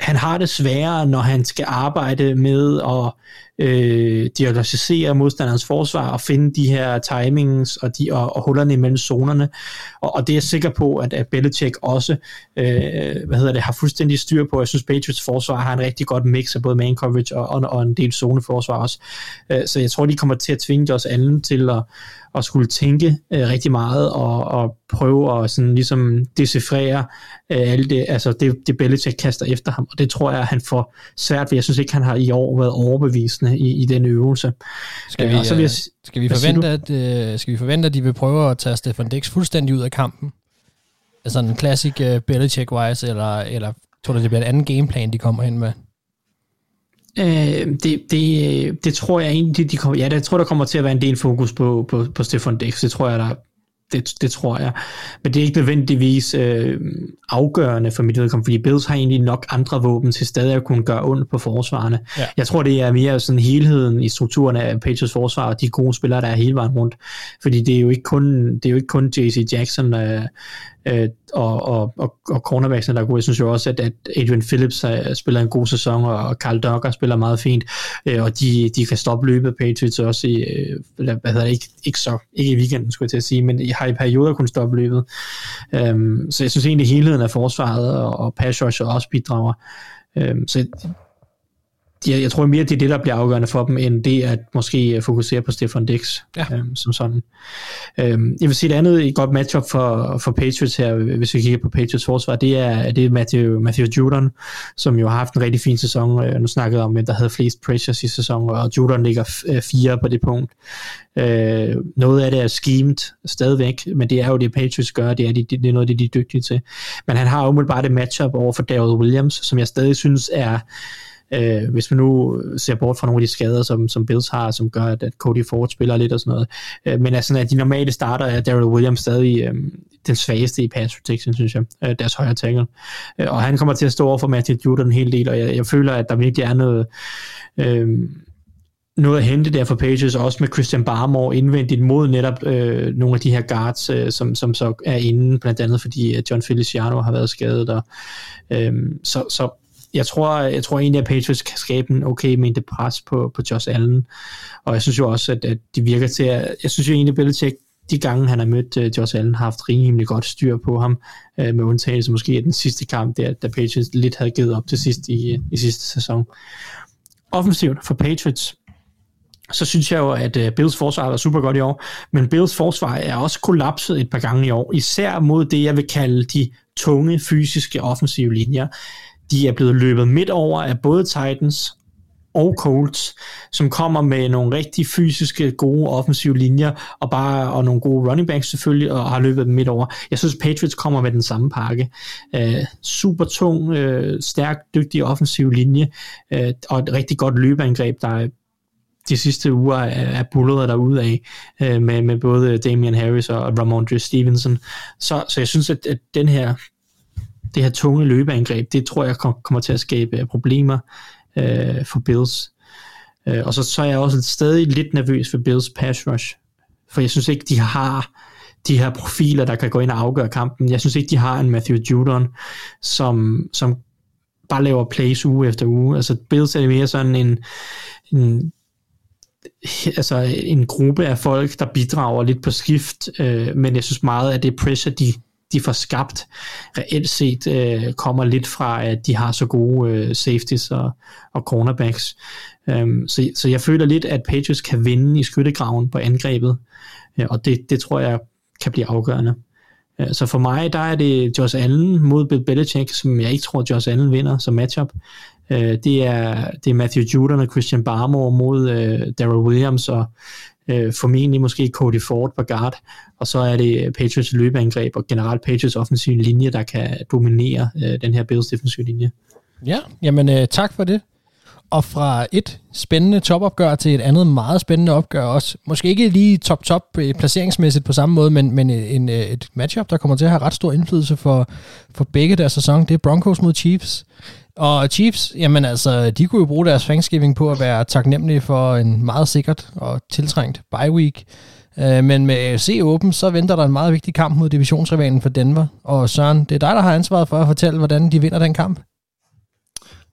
han har det sværere, når han skal arbejde med at øh, diagnostisere modstanderens forsvar og finde de her timings og, de, og, og hullerne imellem zonerne. Og, og det er jeg sikker på, at, at Belichick også øh, hvad hedder det, har fuldstændig styr på. Jeg synes, Patriots forsvar har en rigtig godt mix af både man coverage og, og, og en del zoneforsvar også. Øh, så jeg tror, de kommer til at tvinge os alle til at, at skulle tænke øh, rigtig meget og, og prøve at sådan ligesom decifrere øh, alle det, altså det, det Belichick kaster efter ham, og det tror jeg, han får svært ved. Jeg synes ikke, han har i år været overbevisende i, i den øvelse. Skal vi, øh, så vil jeg, skal, vi forvente, at, øh, skal vi forvente, at de vil prøve at tage Stefan Dix fuldstændig ud af kampen? Altså en classic uh, Belichick-wise, eller, eller tror du, det bliver en anden gameplan, de kommer hen med? Øh, det, det, det tror jeg egentlig, de kommer, ja, det tror, der kommer til at være en del fokus på, på, på Stefan Dix. Det tror jeg, der, det, det tror jeg. Men det er ikke nødvendigvis øh, afgørende for mit vedkommende, fordi Bills har egentlig nok andre våben til stadig at kunne gøre ondt på forsvarerne. Ja. Jeg tror, det er mere sådan helheden i strukturen af Patriots forsvar, og de gode spillere, der er hele vejen rundt. Fordi det er jo ikke kun, det er jo ikke kun J.C. Jackson, øh, øh, og, og, og, og cornerbacksene, der er gode. Jeg synes jo også, at, at Adrian Phillips har, spiller en god sæson, og Carl Duggar spiller meget fint, øh, og de, de kan stoppe løbet Patriots også i, øh, hvad hedder det, ikke, ikke, så, ikke i weekenden, skulle jeg til at sige, men har i perioder kunnet stoppe løbet. Um, så jeg synes egentlig, helheden af forsvaret og, og pass rush også bidrager. Um, så jeg, jeg tror mere, det er det, der bliver afgørende for dem, end det at måske fokusere på Stefan Dix ja. øhm, som sådan. Øhm, jeg vil sige, et andet et godt matchup for, for Patriots her, hvis vi kigger på Patriots forsvar, det er, det er Matthew, Matthew Judon, som jo har haft en rigtig fin sæson. Øh, nu snakkede om, at der havde flest pressures i sæsonen, og Judon ligger øh, fire på det punkt. Øh, noget af det er schemed stadigvæk, men det er jo det, Patriots gør, det er, det, det er noget, det de er dygtige til. Men han har umiddelbart et matchup over for Daryl Williams, som jeg stadig synes er Øh, hvis man nu ser bort fra nogle af de skader, som, som Bills har, som gør, at, at Cody Ford spiller lidt og sådan noget. Øh, men altså, at de normale starter er Daryl Williams stadig øh, den svageste i pass protection, synes jeg, øh, deres højre tackle. Øh, og han kommer til at stå over for Matthew Judon en hel del, og jeg, jeg føler, at der virkelig er noget... Øh, noget at hente der for Pages, også med Christian Barmore indvendigt mod netop øh, nogle af de her guards, øh, som, som så er inde, blandt andet fordi øh, John Feliciano har været skadet. Og, øh, så, så jeg tror, jeg tror egentlig, at Patriots kan skabe en okay mængde pres på, på Josh Allen. Og jeg synes jo også, at, at de virker til at... Jeg synes jo egentlig, at Belichick, de gange han har mødt uh, Josh Allen, har haft rimelig godt styr på ham, uh, med undtagelse måske af den sidste kamp, der, da Patriots lidt havde givet op til sidst i, øh, i sidste sæson. Offensivt for Patriots, så synes jeg jo, at uh, Bills forsvar var super godt i år, men Bills forsvar er også kollapset et par gange i år, især mod det, jeg vil kalde de tunge fysiske offensive linjer. De er blevet løbet midt over af både Titans og Colts, som kommer med nogle rigtig fysiske, gode offensive linjer, og bare og nogle gode running backs selvfølgelig, og har løbet dem midt over. Jeg synes, Patriots kommer med den samme pakke. Uh, super tung, uh, stærk, dygtig offensiv linje, uh, og et rigtig godt løbeangreb, der de sidste uger er, er bullet derude af, med, med både Damian Harris og Ramondre Stevenson. Så, så jeg synes, at, at den her det her tunge løbeangreb, det tror jeg kommer til at skabe øh, problemer øh, for Bills. Øh, og så, så er jeg også stadig lidt nervøs for Bills pass rush, for jeg synes ikke, de har de her profiler, der kan gå ind og afgøre kampen. Jeg synes ikke, de har en Matthew Judon, som, som bare laver plays uge efter uge. Altså Bills er mere sådan en, en altså en gruppe af folk, der bidrager lidt på skift, øh, men jeg synes meget, at det pressure, de de får skabt, reelt set øh, kommer lidt fra, at de har så gode øh, safeties og, og cornerbacks. Øhm, så, så jeg føler lidt, at Patriots kan vinde i skyttegraven på angrebet, øh, og det, det tror jeg kan blive afgørende. Øh, så for mig, der er det Josh Allen mod Bill Belichick, som jeg ikke tror, Josh Allen vinder som matchup. Øh, det, er, det er Matthew Judon og Christian Barmore mod øh, Daryl Williams og øh, formentlig måske Cody Ford på guard, og så er det øh, Patriots løbeangreb og generelt Patriots offensiv linje, der kan dominere øh, den her Bills defensive linje. Ja, jamen øh, tak for det. Og fra et spændende topopgør til et andet meget spændende opgør også. Måske ikke lige top-top øh, placeringsmæssigt på samme måde, men, men øh, en, øh, et matchup, der kommer til at have ret stor indflydelse for, for begge deres sæson. Det er Broncos mod Chiefs. Og Chiefs, jamen altså, de kunne jo bruge deres Thanksgiving på at være taknemmelige for en meget sikkert og tiltrængt bye week. Men med AFC åben, så venter der en meget vigtig kamp mod divisionsrivalen for Denver. Og Søren, det er dig, der har ansvaret for at fortælle, hvordan de vinder den kamp.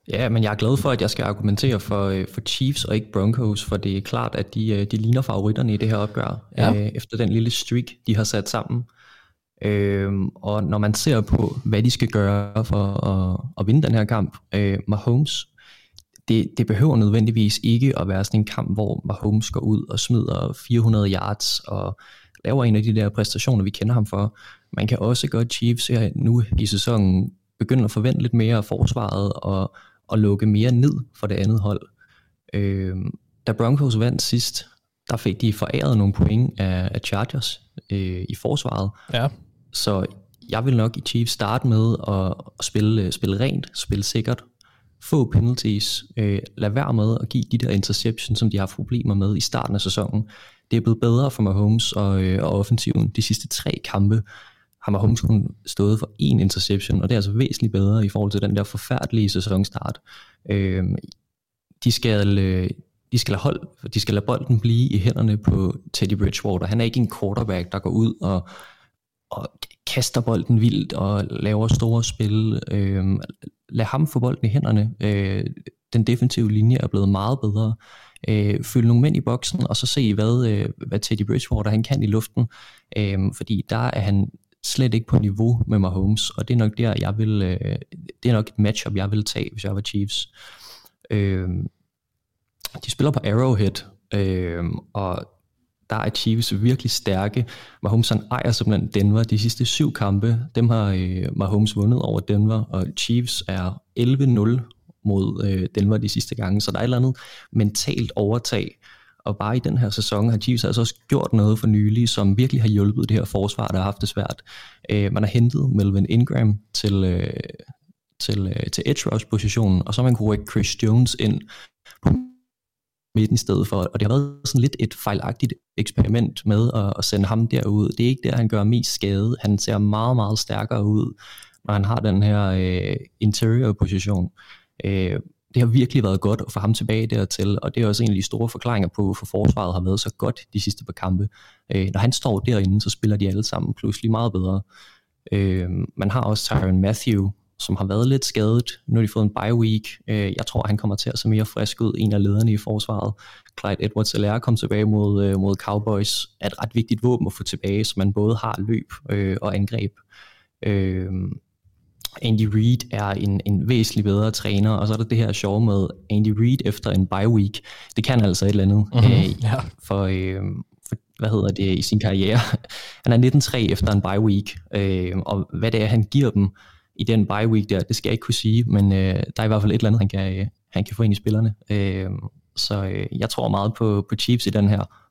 Ja, men jeg er glad for, at jeg skal argumentere for, øh, for Chiefs og ikke Broncos, for det er klart, at de, øh, de ligner favoritterne i det her opgør, ja. øh, efter den lille streak, de har sat sammen. Øhm, og når man ser på, hvad de skal gøre for at, at vinde den her kamp, øh, Mahomes, det, det behøver nødvendigvis ikke at være sådan en kamp, hvor Mahomes går ud og smider 400 yards og laver en af de der præstationer, vi kender ham for. Man kan også godt Chiefs her nu i sæsonen begynde at forvente lidt mere af forsvaret og, og lukke mere ned for det andet hold. Øh, da Broncos vandt sidst, der fik de foræret nogle point af, af Chargers øh, i forsvaret. Ja. Så jeg vil nok i Chiefs starte med at, at spille, spille rent, spille sikkert, få penalties, øh, lad være med at give de der interceptions, som de har problemer med i starten af sæsonen. Det er blevet bedre for Mahomes og, øh, og offensiven. De sidste tre kampe har Mahomes kun stået for én interception, og det er altså væsentligt bedre i forhold til den der forfærdelige sæsonstart. Øh, de skal, øh, de skal, lade hold, de skal lade bolden blive i hænderne på Teddy Bridgewater. Han er ikke en quarterback, der går ud og, og kaster bolden vildt og laver store spil. Øh, lad ham få bolden i hænderne. Øh, den defensive linje er blevet meget bedre. Øh, følg nogle mænd i boksen, og så se, hvad, øh, hvad Teddy Bridgewater han kan i luften. Øh, fordi der er han slet ikke på niveau med Mahomes, og det er nok der, jeg vil, øh, det er nok et matchup, jeg vil tage, hvis jeg var Chiefs. Øh, de spiller på Arrowhead, øh, og der er Chiefs virkelig stærke. Mahomes han ejer simpelthen Denver. De sidste syv kampe, dem har øh, Mahomes vundet over Denver, og Chiefs er 11-0 mod øh, Denver de sidste gange, så der er et eller andet mentalt overtag. Og bare i den her sæson har Chiefs altså også gjort noget for nylig, som virkelig har hjulpet det her forsvar, der har haft det svært. Øh, man har hentet Melvin Ingram til, øh, til, øh, til edge rush positionen, og så har man kunne rykke Chris Jones ind på midten i stedet for, og det har været sådan lidt et fejlagtigt eksperiment med at, at sende ham derud. Det er ikke der, han gør mest skade. Han ser meget, meget stærkere ud, når han har den her øh, interior position. Øh, det har virkelig været godt at få ham tilbage dertil, og det er også en af de store forklaringer på, hvorfor forsvaret har været så godt de sidste par kampe. Øh, når han står derinde, så spiller de alle sammen pludselig meget bedre. Øh, man har også Tyron Matthew, som har været lidt skadet. Nu har de fået en bye week. Øh, jeg tror, han kommer til at se mere frisk ud, en af lederne i forsvaret. Clyde edwards helaire kom tilbage mod, øh, mod Cowboys. Er et ret vigtigt våben at få tilbage, så man både har løb øh, og angreb. Øh, Andy Reid er en, en væsentlig bedre træner, og så er der det her sjov med Andy Reid efter en bye week. Det kan altså et eller andet mm-hmm, øh, ja. for, øh, for, hvad hedder det, i sin karriere. Han er 19-3 efter en bye week, øh, og hvad det er, han giver dem i den bye week der, det skal jeg ikke kunne sige, men øh, der er i hvert fald et eller andet, han kan, øh, han kan få ind i spillerne. Øh, så øh, jeg tror meget på, på Chiefs i den her.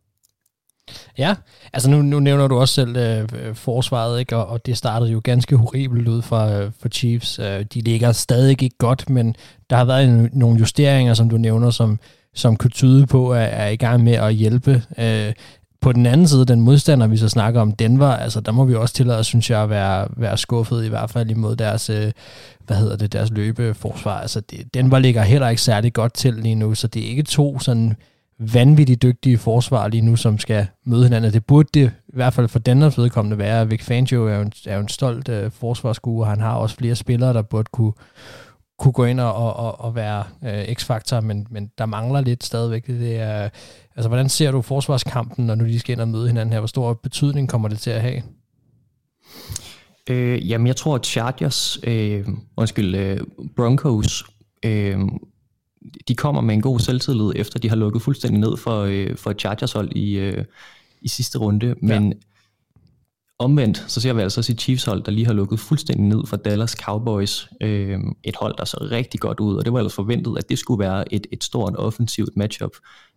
Ja, altså nu, nu nævner du også selv øh, øh, forsvaret, ikke? Og, og det startede jo ganske horribelt ud for, øh, for Chiefs. Øh, de ligger stadig ikke godt, men der har været en, nogle justeringer, som du nævner, som, som kunne tyde på, at er i gang med at hjælpe. Øh, på den anden side, den modstander, vi så snakker om, Denver, altså der må vi også tillade, synes jeg, at være, være skuffet, i hvert fald imod deres, øh, hvad hedder det, deres løbeforsvar. Altså det, Denver ligger heller ikke særlig godt til lige nu, så det er ikke to sådan vanvittigt dygtige forsvar lige nu, som skal møde hinanden. Det burde det i hvert fald for Denvers vedkommende være. Vic Fangio er jo en, er jo en stolt øh, forsvarsskue, og han har også flere spillere, der burde kunne, kunne gå ind og, og, og være øh, x-faktor, men, men der mangler lidt stadigvæk. Det er, altså, hvordan ser du forsvarskampen, når nu de skal ind og møde hinanden her? Hvor stor betydning kommer det til at have? Øh, jamen, jeg tror, at Chargers, øh, undskyld, øh, Broncos, øh, de kommer med en god selvtillid, efter de har lukket fuldstændig ned for, øh, for Chargers hold i, øh, i sidste runde. Men ja. omvendt, så ser vi altså også et Chiefs hold, der lige har lukket fuldstændig ned for Dallas Cowboys. Øh, et hold, der så rigtig godt ud, og det var ellers forventet, at det skulle være et, et stort offensivt matchup.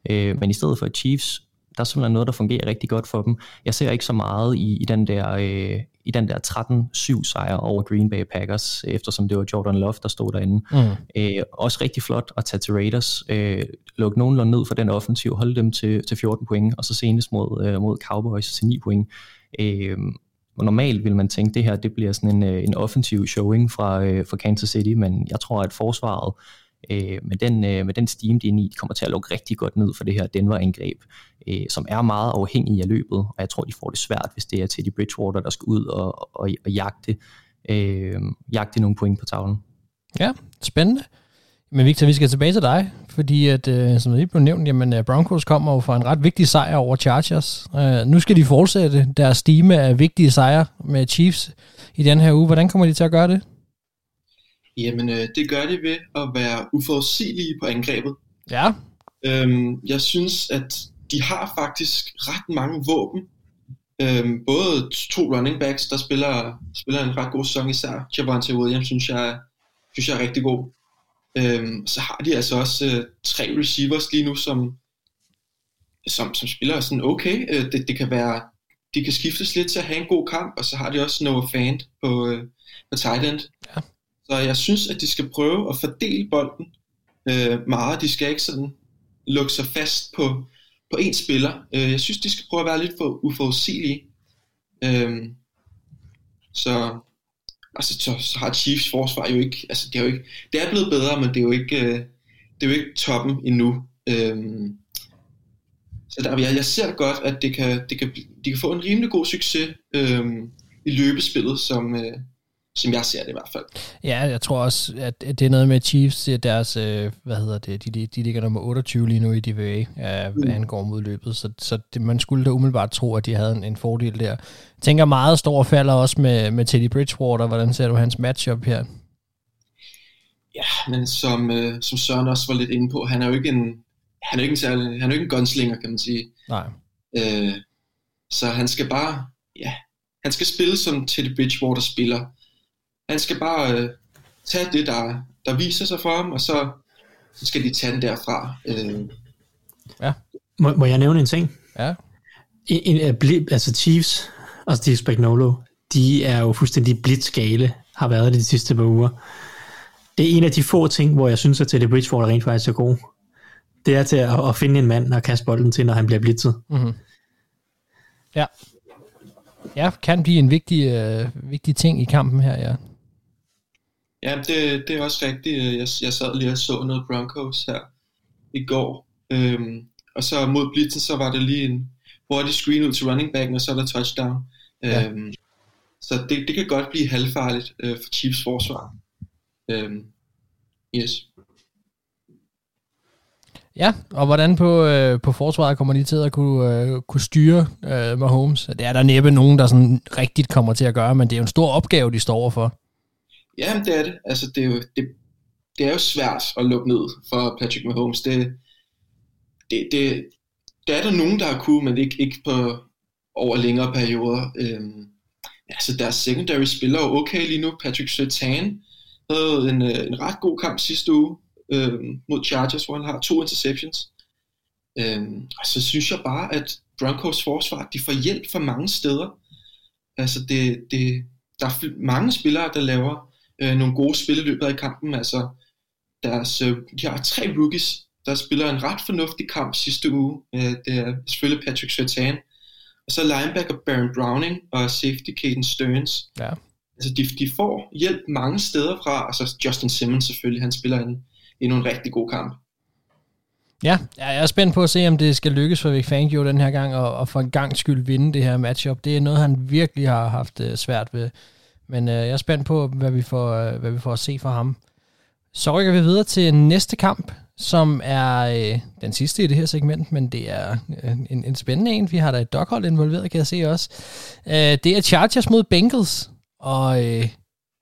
Øh, men i stedet for Chiefs, der er simpelthen noget, der fungerer rigtig godt for dem. Jeg ser ikke så meget i, i den der øh, i den der 13-7 sejr over Green Bay Packers, eftersom det var Jordan Love, der stod derinde. Mm. Øh, også rigtig flot at tage til Raiders, øh, lukke nogenlunde ned for den offensiv, holde dem til, til 14 point, og så senest mod, øh, mod Cowboys til 9 point. Øh, og normalt vil man tænke, at det her det bliver sådan en, øh, en offensiv showing fra, øh, fra Kansas City, men jeg tror, at forsvaret øh, med, den, øh, med den steam, de er inde i, de kommer til at lukke rigtig godt ned for det her Denver-angreb, øh, som er meget afhængig af løbet, og jeg tror, de får det svært, hvis det er Teddy Bridgewater, der skal ud og, og, og jagte, øh, jagte nogle point på tavlen. Ja, spændende. Men Victor, vi skal tilbage til dig, fordi at, øh, som lige blev nævnt, jamen, øh, Broncos kommer jo fra en ret vigtig sejr over Chargers. Øh, nu skal de fortsætte deres stime af vigtige sejre med Chiefs i den her uge. Hvordan kommer de til at gøre det? Jamen, øh, det gør de ved at være uforudsigelige på angrebet. Ja. Øhm, jeg synes, at de har faktisk ret mange våben. Øhm, både to running backs, der spiller, spiller en ret god sæson især. Javante Williams synes jeg, synes jeg er rigtig god. Øhm, så har de altså også øh, tre receivers lige nu, som, som, som spiller sådan okay. Øh, det, det kan være, de kan skiftes lidt til at have en god kamp, og så har de også Noah Fant på, øh, på tight end. Ja. Så jeg synes, at de skal prøve at fordele bolden øh, meget. De skal ikke sådan lukke sig fast på, på én spiller. Øh, jeg synes, de skal prøve at være lidt for uforudsigelige. Øh, så, altså, så, så har Chiefs forsvar jo ikke, altså det er jo ikke, det er blevet bedre, men det er jo ikke, øh, det er jo ikke toppen endnu. Øh, så der, jeg, jeg ser godt, at det kan, det kan, de kan få en rimelig god succes øh, i løbespillet, som, øh, som jeg ser det i hvert fald. Ja, jeg tror også, at det er noget med Chiefs, deres, øh, hvad hedder det, de, de, de ligger nummer 28 lige nu i DVA, hvad mm. angår mod løbet, så, så det, man skulle da umiddelbart tro, at de havde en, en fordel der. Jeg tænker meget stor falder også med, med Teddy Bridgewater, hvordan ser du hans matchup her? Ja, men som, øh, som Søren også var lidt inde på, han er jo ikke en, han er ikke en, særlig, han er ikke en gunslinger, kan man sige. Nej. Øh, så han skal bare, ja, han skal spille som Teddy Bridgewater spiller, han skal bare øh, tage det, der, der viser sig for ham, og så, så skal de tage den derfra. Øh. Ja. Må, må jeg nævne en ting? Ja. En, en, altså Chiefs og Steve Spagnuolo, de er jo fuldstændig blitzgale, har været det de sidste par uger. Det er en af de få ting, hvor jeg synes, at Teddy Bridgewater rent faktisk er god. Det er til at, at finde en mand og kaste bolden til, når han bliver blitzet. Mm-hmm. Ja. Ja, kan blive en vigtig, øh, vigtig ting i kampen her, ja. Ja, det, det er også rigtigt. Jeg, jeg sad lige og så noget Broncos her i går. Øhm, og så mod blitzen, så var der lige en hurtig screen ud til running backen, og så er der touchdown. Ja. Øhm, så det, det kan godt blive halvfarligt øh, for Chiefs forsvar. Øhm, yes. Ja, og hvordan på, øh, på forsvaret kommer de til at kunne, øh, kunne styre øh, Mahomes? Det er der næppe nogen, der sådan rigtigt kommer til at gøre, men det er jo en stor opgave, de står overfor. Ja, det er det. Altså, det er jo, det, det er jo svært at lukke ned for Patrick Mahomes. Det, det, det, det er der nogen, der har kunne, men ikke, ikke på over længere perioder. Øhm, altså, deres secondary spiller jo okay lige nu. Patrick Sertan havde en, øh, en ret god kamp sidste uge øhm, mod Chargers, hvor han har to interceptions. Øhm, og så synes jeg bare, at Broncos forsvar, de får hjælp fra mange steder. Altså, det, det, der er mange spillere, der laver øh, nogle gode spil i løbet af kampen. Altså, deres, øh, de har tre rookies, der spiller en ret fornuftig kamp sidste uge. Øh, det er selvfølgelig Patrick Sertan, og så linebacker Baron Browning og safety Caden Stearns. Ja. Altså, de, de får hjælp mange steder fra, altså Justin Simmons selvfølgelig, han spiller en, endnu en rigtig god kamp. Ja, jeg er spændt på at se, om det skal lykkes for Vic Fangio den her gang, og, og for en gang skyld vinde det her matchup. Det er noget, han virkelig har haft uh, svært ved. Men øh, jeg er spændt på, hvad vi, får, øh, hvad vi får at se fra ham. Så rykker vi videre til næste kamp, som er øh, den sidste i det her segment, men det er øh, en, en spændende en. Vi har da et doghold involveret, kan jeg se også. Øh, det er Chargers mod Bengals, og øh,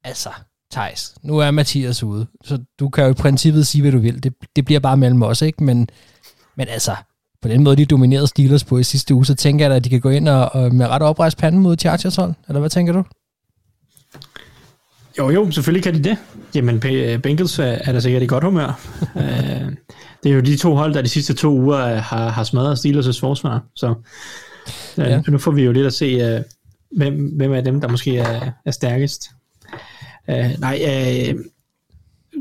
altså, Thijs, nu er Mathias ude, så du kan jo i princippet sige, hvad du vil. Det, det bliver bare mellem os, ikke? Men, men altså, på den måde, de dominerede Steelers på i sidste uge, så tænker jeg da, at de kan gå ind og, og med ret oprejst panden mod Chargers hold. Eller hvad tænker du? Jo, jo, selvfølgelig kan de det. Jamen, Bengals er der sikkert i godt humør. Øh, det er jo de to hold, der de sidste to uger har, har smadret Steelers' forsvar. Så øh, ja. nu får vi jo lidt at se, hvem, hvem af dem, der måske er, er stærkest. Uh, nej, uh,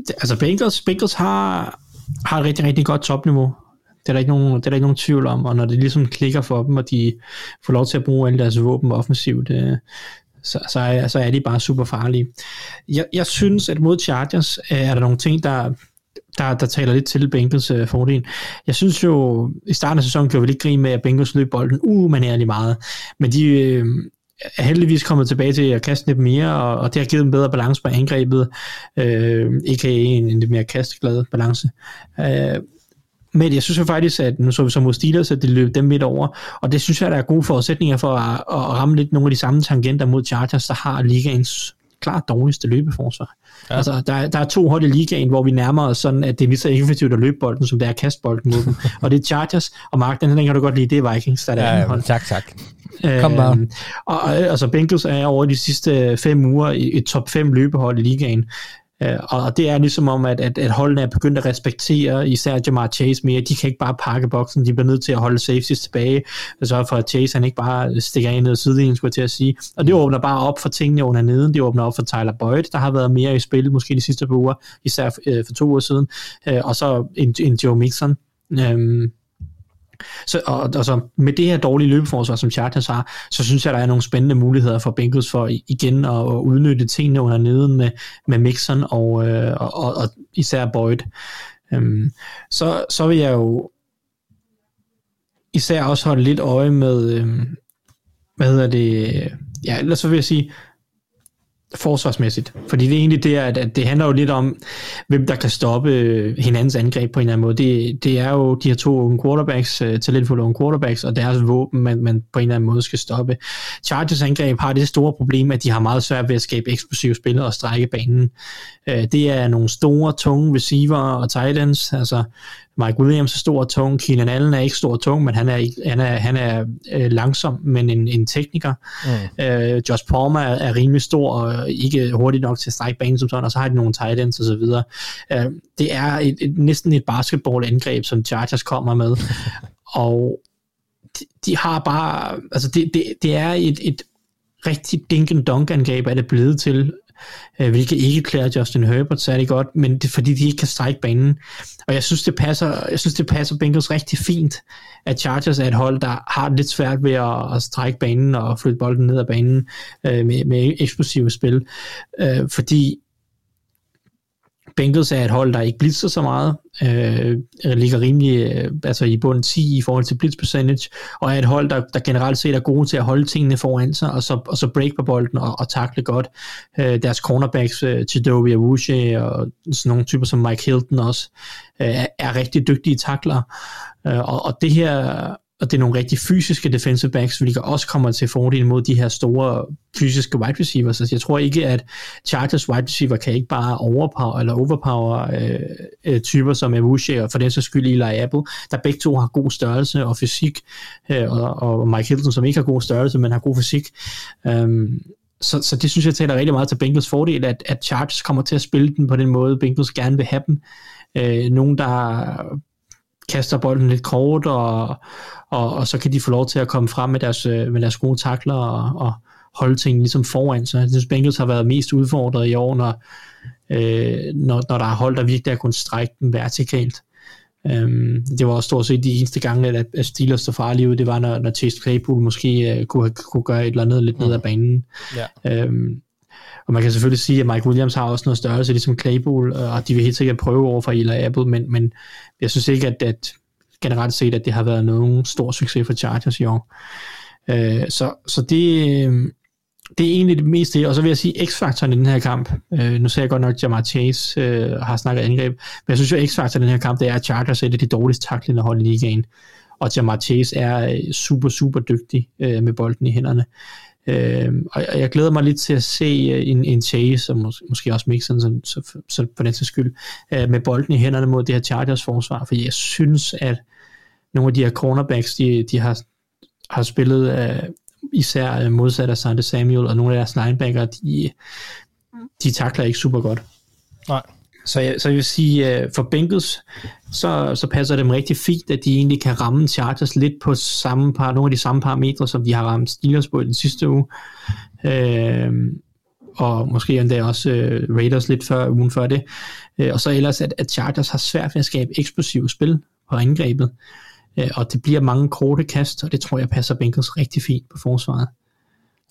altså Bengals, Bengals har, har et rigtig, rigtig godt topniveau. Det er, der ikke nogen, det er der ikke nogen tvivl om, og når det ligesom klikker for dem, og de får lov til at bruge alle deres våben offensivt, uh, så, så, er, så er de bare super farlige. Jeg, jeg synes, at mod Chargers øh, er der nogle ting, der, der, der taler lidt til Bengals uh, fordel. Jeg synes jo, i starten af sæsonen gjorde vi lidt grin med, at Bengals løb bolden umanerligt meget, men de, øh, er heldigvis kommet tilbage til at kaste lidt mere, og, og det har givet en bedre balance på angrebet, øh, ikke en, en lidt mere kasteglad balance. Øh, men jeg synes jo faktisk, at nu så vi så mod Steelers, at det løb dem midt over, og det synes jeg, der er gode forudsætninger for at, at ramme lidt nogle af de samme tangenter mod Chargers, der har ligaens klart dårligste løbeforsvar. Ja. Altså, der, der er to hold i ligaen, hvor vi nærmer os sådan, at det er lige så effektivt at løbe bolden, som det er at kaste bolden mod dem. og det er Chargers, og Mark, den, den kan du godt lide, det er Vikings, der er ja, ja, hold. Tak, tak. Kom bare. Øhm, og, altså, Bengals er over de sidste fem uger et top 5 løbehold i ligaen. Uh, og det er ligesom om, at, at, at holdene er begyndt at respektere især Jamar Chase mere. De kan ikke bare pakke boksen, de bliver nødt til at holde safeties tilbage, og så for at Chase han ikke bare stikker ind ned sidelinjen, skulle jeg til at sige. Og det åbner bare op for tingene under neden. Det åbner op for Tyler Boyd, der har været mere i spil måske de sidste par uger, især uh, for to uger siden. Uh, og så en, en Joe Mixon. Um, så, og, og så med det her dårlige løbeforsvar, som Chargers har, så synes jeg, der er nogle spændende muligheder for Bengals for igen at, at udnytte tingene under neden med, med Mixon og, øh, og, og, og især Boyd. Øhm, så, så vil jeg jo især også holde lidt øje med, øh, hvad hedder det, ja, ellers så vil jeg sige, forsvarsmæssigt. Fordi det er egentlig det, at, at det handler jo lidt om, hvem der kan stoppe øh, hinandens angreb på en eller anden måde. Det, det er jo de her to unge quarterbacks, øh, talentfulde unge quarterbacks, og deres våben, man, man på en eller anden måde skal stoppe. Chargers angreb har det store problem, at de har meget svært ved at skabe eksplosive spil og strække banen. Øh, det er nogle store, tunge receiver og tight ends, altså Mike Williams er stor og tung, Keenan Allen er ikke stor og tung, men han er, han er, han er øh, langsom, men en, en tekniker. Mm. Øh, Josh Palmer er, er rimelig stor og ikke hurtigt nok til at strække banen som sådan, og så har de nogle tight ends osv. Øh, det er et, et, næsten et basketballangreb, som Chargers kommer med, og de, de har bare, altså det, det, det er et, et rigtig dink and dunk angreb er det blevet til øh, hvilket ikke klæder Justin Herbert særlig godt, men det er fordi, de ikke kan strække banen. Og jeg synes, det passer, jeg synes, det passer Bengals rigtig fint, at Chargers er et hold, der har lidt svært ved at, at strække banen og flytte bolden ned ad banen øh, med, med eksplosive spil. Øh, fordi Bengals er et hold, der ikke blitzer så meget, øh, ligger rimelig øh, altså i bund 10 i forhold til blitz percentage, og er et hold, der, der generelt set er gode til at holde tingene foran sig, og så, og så break på bolden og, og takle godt. Øh, deres cornerbacks, øh, Chidobe Awuche og sådan nogle typer som Mike Hilton også, øh, er, er rigtig dygtige takler. Øh, og, og det her og det er nogle rigtig fysiske defensive backs, hvilket også kommer til fordel mod de her store fysiske wide receivers. Altså, jeg tror ikke, at Chargers wide receiver kan ikke bare overpower eller overpower øh, øh, typer som Awushi og for den så skyld Eli Apple, der begge to har god størrelse og fysik, øh, og, og Mike Hilton, som ikke har god størrelse, men har god fysik. Um, så, så det synes jeg taler rigtig meget til Bengals fordel, at, at Chargers kommer til at spille den på den måde, Bengals gerne vil have dem. Øh, nogen, der kaster bolden lidt kort, og, og, og så kan de få lov til at komme frem med deres, øh, med deres gode takler og, og holde tingene ligesom foran. Så jeg synes, Bengals har været mest udfordret i år, når, øh, når, når der er hold, der virkelig har kunnet strække den vertikalt. Um, det var også stort set de eneste gange, at, at Steelers stod farlige ud, det var, når, når Chase Claypool måske uh, kunne, kunne gøre et eller andet lidt ned ad banen. Ja. Um, og man kan selvfølgelig sige, at Mike Williams har også noget størrelse, ligesom Claypool, øh, og de vil helt sikkert prøve over for Eli Apple, men, men jeg synes ikke, at, at generelt set, at det har været nogen stor succes for Chargers i år. Øh, så, så det, øh, det er egentlig det meste, og så vil jeg sige X-faktoren i den her kamp. øh, nu ser jeg godt nok, at Jamar Chase øh, har snakket angreb, men jeg synes jo, X-faktoren i den her kamp, det er, at Chargers er et af de dårligste taklende hold i ligaen, og Jamar Chase er øh, super, super dygtig øh, med bolden i hænderne. Øh, og jeg glæder mig lidt til at se øh, en, en Chase, og mås- måske også Mixon, så, så, så på den sags skyld, øh, med bolden i hænderne mod det her Chargers forsvar, for jeg synes, at nogle af de her cornerbacks, de, de har, har spillet øh, især øh, modsat af Sante Samuel, og nogle af deres linebacker, de, de takler ikke super godt. Nej. Så jeg, så jeg vil sige, øh, for Bengals, så, så passer det dem rigtig fint, at de egentlig kan ramme Chargers lidt på samme par, nogle af de samme parametre, som de har ramt Steelers på i den sidste uge. Uh, og måske endda også øh, Raiders lidt før, ugen før det. Øh, og så ellers, at, at Chargers har svært ved at skabe eksplosive spil på angrebet. Øh, og det bliver mange korte kast, og det tror jeg passer Bengals rigtig fint på forsvaret.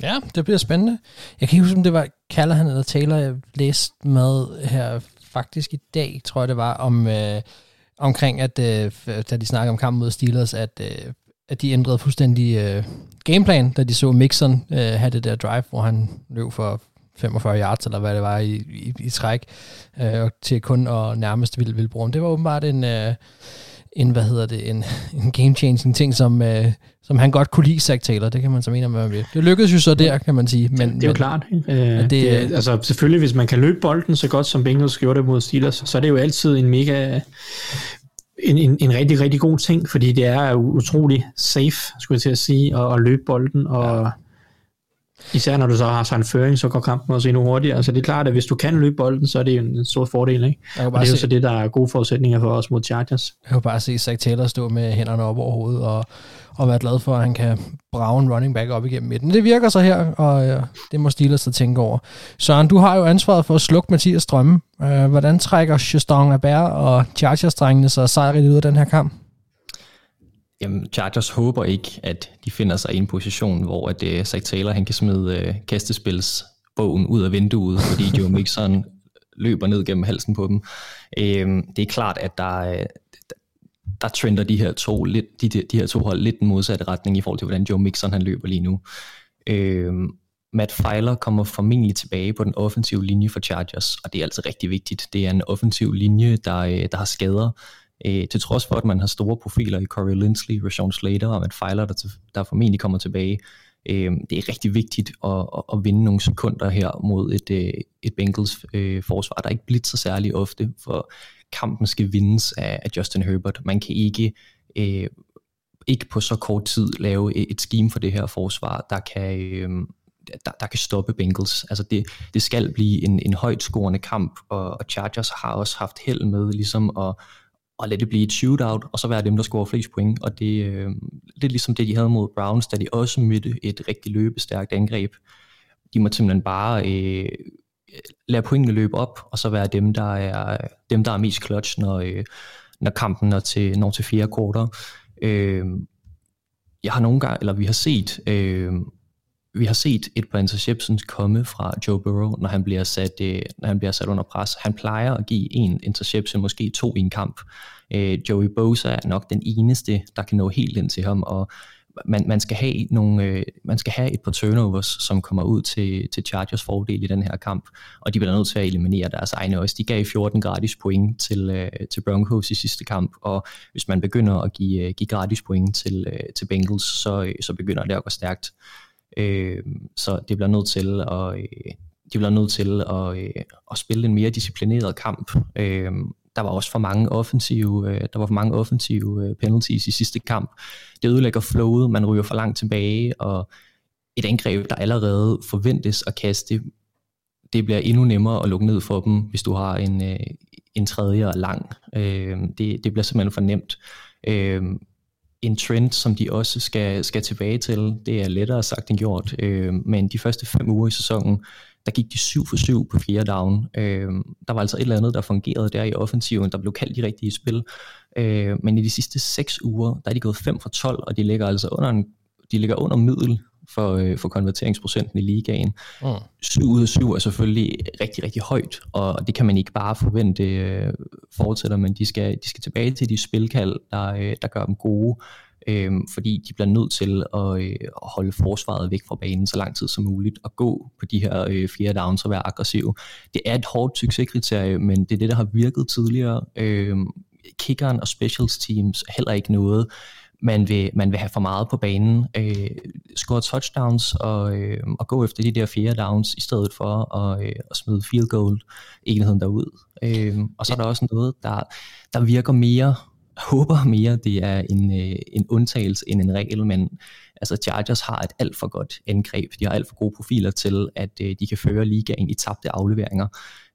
Ja, det bliver spændende. Jeg kan ikke huske, om det var Callahan eller Taylor, jeg læste med her faktisk i dag, tror jeg det var, om øh, omkring, at øh, da de snakkede om kampen mod Steelers, at, øh, at de ændrede fuldstændig øh, gameplan, da de så Mixon øh, have det der drive, hvor han løb for 45 yards, eller hvad det var i, i, i træk, øh, til kun at nærmest ville, ville bruge Det var åbenbart en, øh, en, hvad hedder det, en, en game-changing ting, som, øh, som han godt kunne lide, Zach Taylor. Det kan man så mene, hvad man vil. Det lykkedes jo så der, kan man sige. Men, det er jo men, klart. Øh, det, det, altså selvfølgelig, hvis man kan løbe bolden så godt, som Bengals gjorde det mod Steelers, så er det jo altid en mega en, en, en rigtig, rigtig god ting, fordi det er utrolig safe, skulle jeg til at sige, at, at løbe bolden, og ja. Især når du så har sådan en føring, så går kampen også endnu hurtigere. Så det er klart, at hvis du kan løbe bolden, så er det en, stor fordel, ikke? Og det er jo så det, der er gode forudsætninger for os mod Chargers. Jeg kan bare se Zach Taylor stå med hænderne op over hovedet, og og være glad for, at han kan brage en running back op igennem midten. Det virker så her, og ja, det må Steelers så tænke over. Søren, du har jo ansvaret for at slukke Mathias Drømme. Uh, hvordan trækker Justin Aber og Chargers-drengene sig sejrigt ud af den her kamp? Jamen, Chargers håber ikke, at de finder sig i en position, hvor at, uh, Zach Taylor han kan smide uh, kastespilsbogen ud af vinduet, fordi Joe Mixon løber ned gennem halsen på dem. Uh, det er klart, at der, der trender de her to, lidt, de, de her to hold lidt den modsatte retning i forhold til, hvordan Joe Mixon han løber lige nu. Øhm, Matt Feiler kommer formentlig tilbage på den offensive linje for Chargers, og det er altså rigtig vigtigt. Det er en offensiv linje, der, øh, der har skader. Øh, til trods for, at man har store profiler i Corey Lindsley, Rashawn Slater og Matt Feiler, der, der formentlig kommer tilbage. Øh, det er rigtig vigtigt at, at, at vinde nogle sekunder her mod et, øh, et Bengals øh, forsvar, der ikke blitzer særlig ofte, for kampen skal vindes af, af Justin Herbert. Man kan ikke, øh, ikke på så kort tid lave et, et scheme for det her forsvar, der kan, øh, der, der kan stoppe Bengals. Altså det, det skal blive en, en højt scorende kamp, og, og Chargers har også haft held med ligesom at, og lade det blive et shootout, og så være dem, der scorer flest point. Og det, øh, det er ligesom det, de havde mod Browns, da de også mødte et rigtig løbestærkt angreb. De må simpelthen bare øh, lade pointene løbe op, og så være dem, der er, dem, der er mest clutch, når, øh, når kampen når til, når til fire korter. Øh, jeg har nogle gange, eller vi har set, øh, vi har set et par interceptions komme fra Joe Burrow, når han bliver sat, øh, når han bliver sat under pres. Han plejer at give en interception, måske to i en kamp. Øh, Joey Bosa er nok den eneste, der kan nå helt ind til ham, og man, man, skal have nogle, øh, man skal have et par turnovers, som kommer ud til, til Chargers fordel i den her kamp, og de bliver nødt til at eliminere deres egne også. De gav 14 gratis point til, øh, til Broncos i sidste kamp, og hvis man begynder at give, øh, give gratis point til, øh, til Bengals, så, øh, så begynder det at gå stærkt. Øh, så det bliver nødt til at, øh, de bliver nødt til at, øh, at spille en mere disciplineret kamp. Øh, der var også for mange offensive, øh, der var for mange offensive øh, penalties i sidste kamp. Det ødelægger flowet, man ryger for langt tilbage, og et angreb, der allerede forventes at kaste, det bliver endnu nemmere at lukke ned for dem, hvis du har en, øh, en tredje og lang. Øh, det, det bliver simpelthen for nemt. Øh, en trend, som de også skal, skal tilbage til, det er lettere sagt end gjort, øh, men de første fem uger i sæsonen, der gik de 7 for 7 på fjerde down. Øh, der var altså et eller andet, der fungerede der i offensiven, der blev kaldt de rigtige spil. Øh, men i de sidste 6 uger, der er de gået 5 for 12, og de ligger altså under, en, de ligger under middel for, øh, for konverteringsprocenten i ligaen. Mm. 7 ud af 7 er selvfølgelig rigtig, rigtig højt, og det kan man ikke bare forvente øh, fortsætter, men de skal, de skal tilbage til de spilkald, der, øh, der gør dem gode øh, fordi de bliver nødt til at, øh, at holde forsvaret væk fra banen så lang tid som muligt, og gå på de her øh, fjerde downs og være aggressiv. Det er et hårdt succeskriterie, men det er det, der har virket tidligere. Øh, kickeren og specials teams er heller ikke noget, man vil, man vil have for meget på banen. Øh, score touchdowns og, øh, og gå efter de der fjerde downs, i stedet for at, øh, at smide field goal enheden derud. Øh, og så er der også noget, der, der virker mere håber mere, det er en, øh, en undtagelse end en regel, men altså Chargers har et alt for godt angreb. De har alt for gode profiler til, at øh, de kan føre ligaen i tabte afleveringer.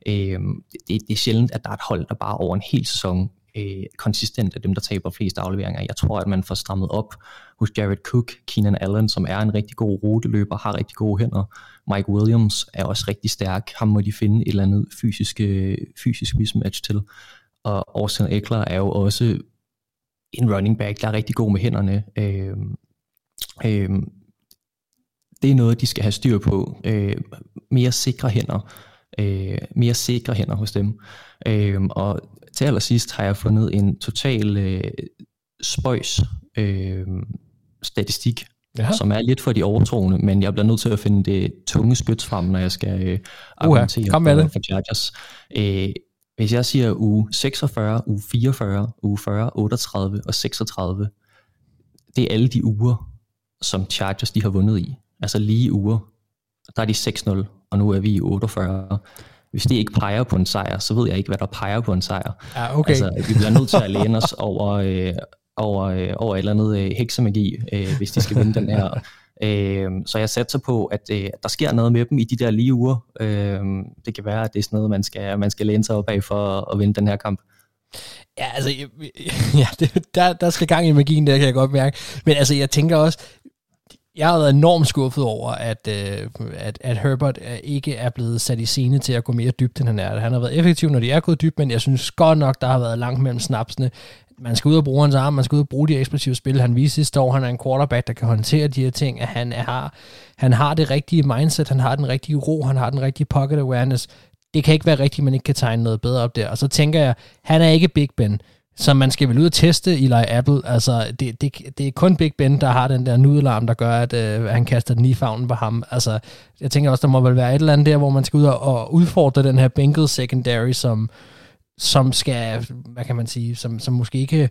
Øh, det, det er sjældent, at der er et hold, der bare over en hel sæson øh, konsistent er dem, der taber flest afleveringer. Jeg tror, at man får strammet op hos Jared Cook, Keenan Allen, som er en rigtig god ruteløber, har rigtig gode hænder. Mike Williams er også rigtig stærk. Ham må de finde et eller andet fysisk, øh, fysisk mismatch til. Og Austin Eckler er jo også en running back, der er rigtig god med hænderne. Øh, øh, det er noget, de skal have styr på. Øh, mere sikre hænder. Øh, mere sikre hænder hos dem. Øh, og til allersidst har jeg fundet en total øh, spøjs øh, statistik ja. som er lidt for de overtroende, men jeg bliver nødt til at finde det tunge spyt frem, når jeg skal øh, argumentere Kom med for, det. for Chargers. Øh, hvis jeg siger uge 46, uge 44, uge 40, 38 og 36, det er alle de uger, som Chargers de har vundet i. Altså lige uger. Der er de 6-0, og nu er vi i 48. Hvis det ikke peger på en sejr, så ved jeg ikke, hvad der peger på en sejr. Ja, okay. Altså, vi bliver nødt til at læne os over, øh, over, øh, over et eller andet øh, heksemagi, øh, hvis de skal vinde den her. Øh, så jeg satser på, at øh, der sker noget med dem i de der lige uger. Øh, det kan være, at det er sådan noget, man skal, man skal læne sig op af for at vinde den her kamp. Ja, altså, ja, det, der, der skal gang i magien, der kan jeg godt mærke. Men altså, jeg tænker også, jeg har været enormt skuffet over, at, øh, at, at Herbert øh, ikke er blevet sat i scene til at gå mere dybt, end han er. Han har været effektiv, når de er gået dybt, men jeg synes godt nok, der har været langt mellem snapsene. Man skal ud og bruge hans arm, man skal ud og bruge de eksplosive spil. Han viste sidste år, han er en quarterback, der kan håndtere de her ting, at han, har, han har det rigtige mindset, han har den rigtige ro, han har den rigtige pocket awareness. Det kan ikke være rigtigt, man ikke kan tegne noget bedre op der. Og så tænker jeg, han er ikke Big Ben som man skal vel ud og teste Eli Apple. Altså, det, det, det er kun Big Ben, der har den der nudelarm, der gør, at øh, han kaster den i favnen på ham. Altså, jeg tænker også, der må vel være et eller andet der, hvor man skal ud og, og udfordre den her Bengals secondary, som, som skal, hvad kan man sige, som, som måske ikke,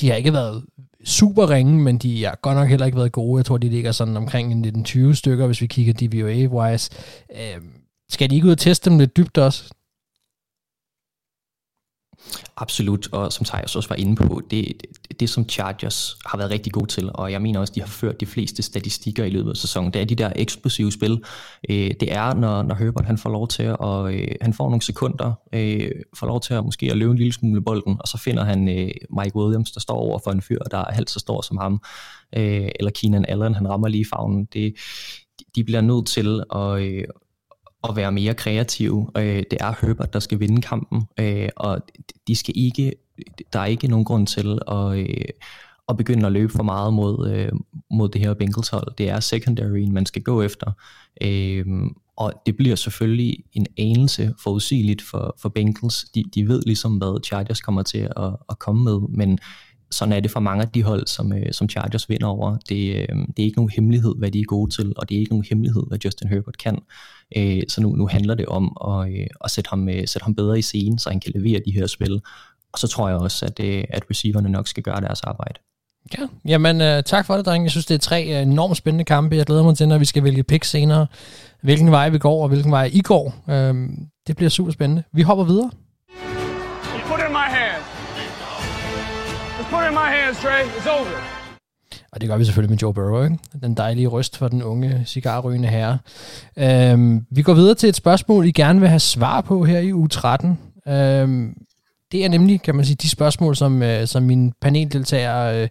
de har ikke været super ringe, men de har godt nok heller ikke været gode. Jeg tror, de ligger sådan omkring 19-20 stykker, hvis vi kigger DVOA-wise. Øh, skal de ikke ud og teste dem lidt dybt også? Absolut, og som Thijs også var inde på, det, det, det som Chargers har været rigtig gode til, og jeg mener også, de har ført de fleste statistikker i løbet af sæsonen, det er de der eksplosive spil. Øh, det er, når, når Herbert han får lov til at, og, øh, han får nogle sekunder, øh, får lov til at måske at løbe en lille smule bolden, og så finder han øh, Mike Williams, der står over for en fyr, der er halvt så stor som ham, øh, eller Keenan Allen, han rammer lige fagnen. Det, de bliver nødt til at, øh, at være mere kreative. Øh, det er Herbert, der skal vinde kampen, øh, og de skal ikke, der er ikke nogen grund til at, øh, at begynde at løbe for meget mod, øh, mod det her Bengals hold. Det er secondary, man skal gå efter. Øh, og det bliver selvfølgelig en anelse forudsigeligt for, for Bengals. De, de ved ligesom, hvad Chargers kommer til at, at komme med, men sådan er det for mange af de hold, som, øh, som Chargers vinder over. Det, øh, det er ikke nogen hemmelighed, hvad de er gode til, og det er ikke nogen hemmelighed, hvad Justin Herbert kan. Øh, så nu, nu handler det om at, øh, at sætte, ham, øh, sætte ham bedre i scenen, så han kan levere de her spil. Og så tror jeg også, at, øh, at receiverne nok skal gøre deres arbejde. Ja, jamen øh, tak for det, drenge. Jeg synes, det er tre øh, enormt spændende kampe. Jeg glæder mig til, når vi skal vælge pick senere, hvilken vej vi går, og hvilken vej I går. Øh, det bliver super spændende. Vi hopper videre. Put it in my hands, Trey. It's over. Og det gør vi selvfølgelig med Joe Burrow, ikke? den dejlige røst for den unge cigarrygende herre. Øhm, vi går videre til et spørgsmål, I gerne vil have svar på her i uge 13. Øhm, det er nemlig, kan man sige, de spørgsmål, som, øh, som mine paneldeltagere øh,